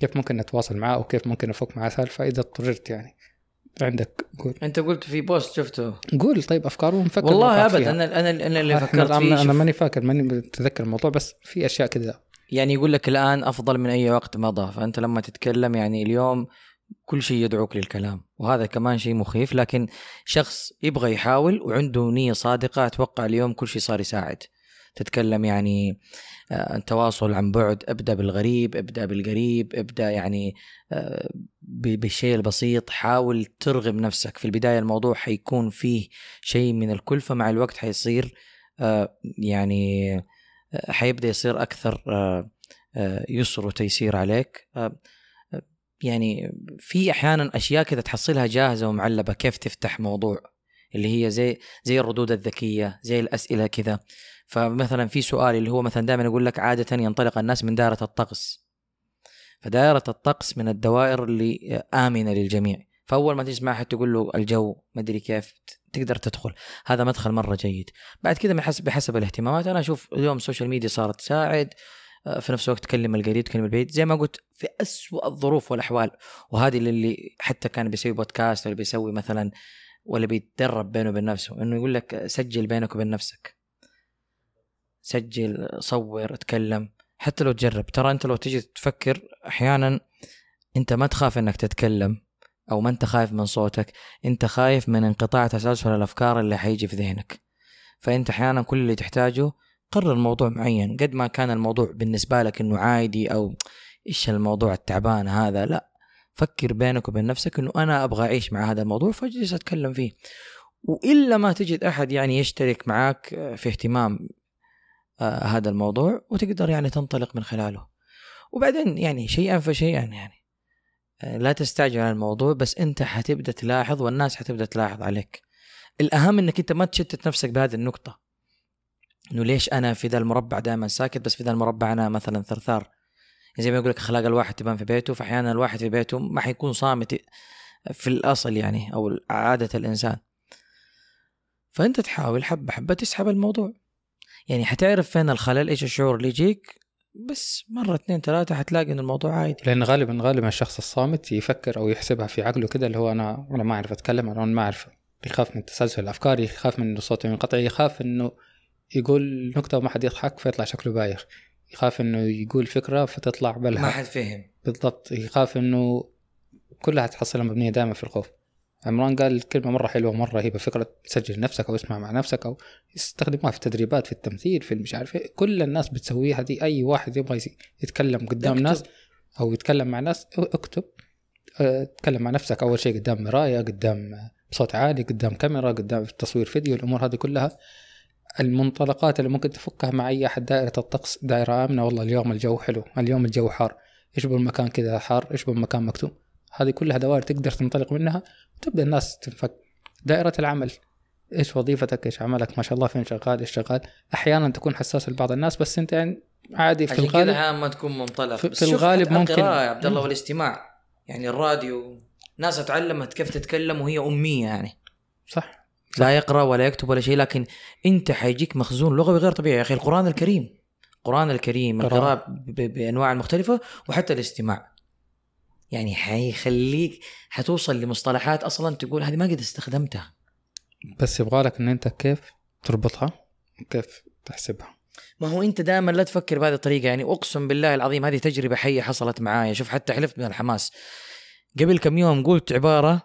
كيف ممكن نتواصل معاه أو كيف ممكن أفك معاه سالفة إذا اضطررت يعني؟ عندك قول أنت قلت في بوست شفته قول طيب افكار ونفكر والله أبد. أنا أنا أنا اللي إحنا فكرت فيه أنا شوف. ماني فاكر ماني متذكر الموضوع بس في أشياء كذا يعني يقول لك الآن أفضل من أي وقت مضى فأنت لما تتكلم يعني اليوم كل شيء يدعوك للكلام وهذا كمان شيء مخيف لكن شخص يبغى يحاول وعنده نية صادقة أتوقع اليوم كل شيء صار يساعد تتكلم يعني آه، التواصل عن بعد ابدأ بالغريب ابدأ بالقريب ابدأ يعني آه، بالشيء البسيط حاول ترغب نفسك. في البداية الموضوع حيكون فيه شيء من الكلفه مع الوقت حيصير آه، يعني آه، حيبدأ يصير أكثر آه، آه، يسر وتيسير عليك. آه، آه، يعني في أحيانا أشياء كذا تحصلها جاهزة ومعلبة. كيف تفتح موضوع؟ اللي هي زي زي الردود الذكية زي الأسئلة كذا. فمثلا في سؤال اللي هو مثلا دائما يقول لك عادة ينطلق الناس من دائرة الطقس. فدائرة الطقس من الدوائر اللي آمنة للجميع. فأول ما تسمع حد تقول له الجو مدري كيف تقدر تدخل. هذا مدخل مرة جيد. بعد كذا من حسب بحسب الاهتمامات أنا أشوف اليوم ال social media صارت تساعد آه، في نفس الوقت تكلم القريب تكلم البعيد. زي ما قلت في أسوأ الظروف والأحوال. وهذه اللي حتى كان بيسوي بودكاست ولا بيسوي مثلا ولا بيتدرب بينه وبين نفسه إنه يقول لك سجل بينك وبين نفسك. سجل صور اتكلم. حتى لو تجرب. ترى أنت لو تجي تفكر أحيانا أنت ما تخاف إنك تتكلم أو ما أنت خايف من صوتك. أنت خايف من انقطاع تسلسل الأفكار اللي حيجي في ذهنك. فأنت أحيانا كل اللي تحتاجه قرر موضوع معين. قد ما كان الموضوع بالنسبة لك إنه عادي أو إيش الموضوع التعبان هذا. لا. فكر بينك وبين نفسك إنه أنا أبغى أعيش مع هذا الموضوع فاجلس أتكلم فيه. وإلا ما تجد أحد يعني يشترك معك في اهتمام آه هذا الموضوع وتقدر يعني تنطلق من خلاله. وبعدين يعني شيئا فشيئا يعني آه لا تستعجل على الموضوع بس أنت حتبدأ تلاحظ والناس حتبدأ تلاحظ عليك. الأهم إنك أنت ما تشتت نفسك بهذه النقطة. إنه ليش أنا في ذا المربع دائما ساكت بس في ذا المربع أنا مثلا ثرثار. زي ما يقول لك اخلاق الواحد تبان في بيته فأحيانا الواحد في بيته ما حيكون صامت في الأصل يعني أو عادة الإنسان. فأنت تحاول حبة حبة تسحب الموضوع. يعني حتعرف فين الخلل إيش الشعور اللي يجيك؟ بس مرة اثنين ثلاثة حتلاقي إن الموضوع عادي. لأن غالبا غالبا الشخص الصامت يفكر أو يحسبها في عقله كده اللي هو أنا أنا ما أعرف أتكلم أنا ما أعرف. يخاف من تسلسل الأفكار يخاف من انه صوته ينقطع يخاف إنه يقول نكتة وما حد يضحك فيطلع شكله بايخ. يخاف إنه يقول فكرة فتطلع بلها ما حد فهم بالضبط يخاف إنه كلها تحصلها مبنية دائما في الخوف عمران قال كلمه مرة حلوة مرة رهيبه فكره تسجل نفسك أو اسمع مع نفسك أو يستخدموها في التدريبات في التمثيل في مش عارف إيه. كل الناس بتسويها دي أي واحد يبغى يتكلم قدام. ناس أو يتكلم مع ناس اكتب آه، تكلم مع نفسك أول شيء قدام مراية قدام بصوت عالي قدام كاميرا قدام تصوير فيديو الأمور هذه كلها المنطلقات اللي ممكن تفكها مع أي أحد دائرة الطقس دائرة آمنة. والله اليوم الجو حلو اليوم الجو حار. إيش بالمكان كذا حار؟ إيش بالمكان مكتوم؟ هذه كلها دوائر تقدر تنطلق منها وتبدأ الناس تنفك. دائرة العمل إيش وظيفتك؟ إيش عملك؟ ما شاء الله فين شغال؟ إيش شغال؟ أحيانا تكون حساس لبعض الناس بس أنت يعني عادي في عشان الغالب أحيانا ما تكون منطلق. في- في الغالب ممكن- يا عبد الله. والاستماع. يعني الراديو ناس اتعلمت كيف تتكلم وهي أمية يعني. صح. لا يقرأ ولا يكتب ولا شيء لكن أنت حيجيك مخزون لغوي غير طبيعي يا أخي. القرآن الكريم القرآن الكريم. القراءة بأنواع المختلفه وحتى الاستماع. يعني حيخليك حتوصل لمصطلحات أصلا تقول هذه ما قد استخدمتها. بس يبغالك إن أنت كيف تربطها؟ وكيف تحسبها؟ ما هو أنت دائما لا تفكر بهذه الطريقة. يعني أقسم بالله العظيم هذه تجربة حية حصلت معايا. شوف حتى حلفت من الحماس. قبل كم يوم قلت عبارة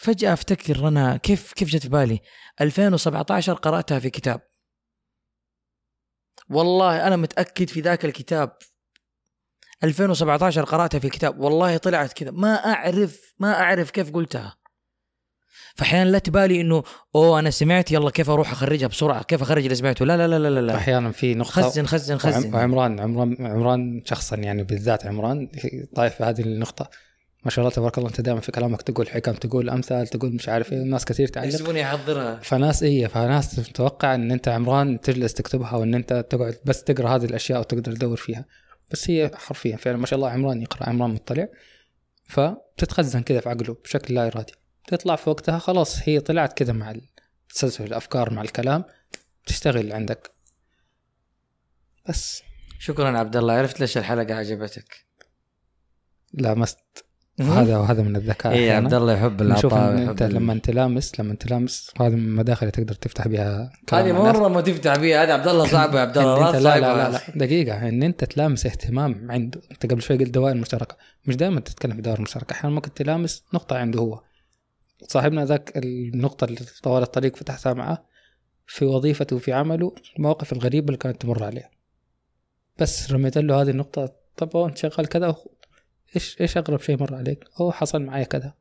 فجأة أفتكر أنا كيف كيف جت في بالي. 2017 قرأتها في كتاب. والله أنا متأكد في ذاك الكتاب. 2017 قرأتها في الكتاب والله طلعت كذا. ما اعرف ما أعرف كيف قلتها. فأحيانا لا تبالي إنه أوه أنا سمعت يلا كيف أروح أخرجها بسرعة؟ كيف أخرج اللي سمعته؟ لا لا لا لا لا. أحيانا في نقطة. خزن خزن خزن. وعمران عمران عمران شخصا يعني بالذات عمران طايف في هذه النقطة. ما شاء الله تبارك الله أنت دائما في كلامك تقول حكم تقول أمثال تقول مش عارف إيه ناس كثير تعلق. يحسبوني احضرها فناس إيه فناس تتوقع إن أنت عمران تجلس تكتبها وإن أنت تقعد بس تقرأ هذه الأشياء وتقدر تدور فيها. بس هي حرفيا فعلا ما شاء الله عمران يقرأ عمران مطلع. فبتتخزن كذا في عقله بشكل لا إرادي. تطلع في وقتها خلاص هي طلعت كذا مع تسلسل الأفكار مع الكلام تشتغل عندك. بس. شكرا عبد الله عرفت ليش الحلقة عجبتك. لامست هذا وهذا من الذكاء اي. عبد الله يحب العطاء أنت لما تلامس لما تلامس هذه من المداخل اللي تقدر تفتح بها هذه. مرة ما تفتح بيها هذا عبد الله صعب يا عبد الله لا لا لا لا, دقيقة إن أنت تلامس اهتمام عنده أنت قبل شوي قلت دوائر مشتركة. مش دائما تتكلم في دوائر مشتركة أحيانا ممكن تلامس نقطة عنده هو. صاحبنا ذاك النقطة اللي طوال الطريق فتحتها معه في وظيفته وفي عمله المواقف الغريبة اللي كانت تمر عليه. بس رميت له هذه النقطة طب هو انت شغال كذا إيش إيش أغرب شيء مر عليك؟ اوه حصل معي كذا.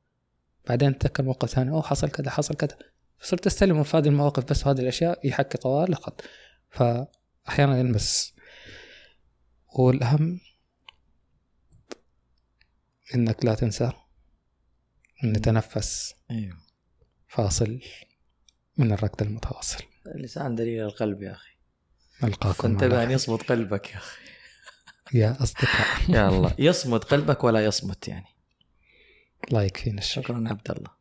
بعدين تذكر موقف ثاني. اوه حصل كذا حصل كذا. صرت استلمه في هذه المواقف بس هذه الأشياء يحكي طوال الخط فأحيانا يلمس. والأهم إنك لا تنسى ان نتنفس أيوه. فاصل من الركض المتواصل. اللسان دليل القلب يا أخي. نلقاكم فانتبه أن يصمت قلبك يا أخي. يا أصدقاء. يا الله يصمت قلبك ولا يصمت يعني. الله يكفينا الشر شكرا عبد الله.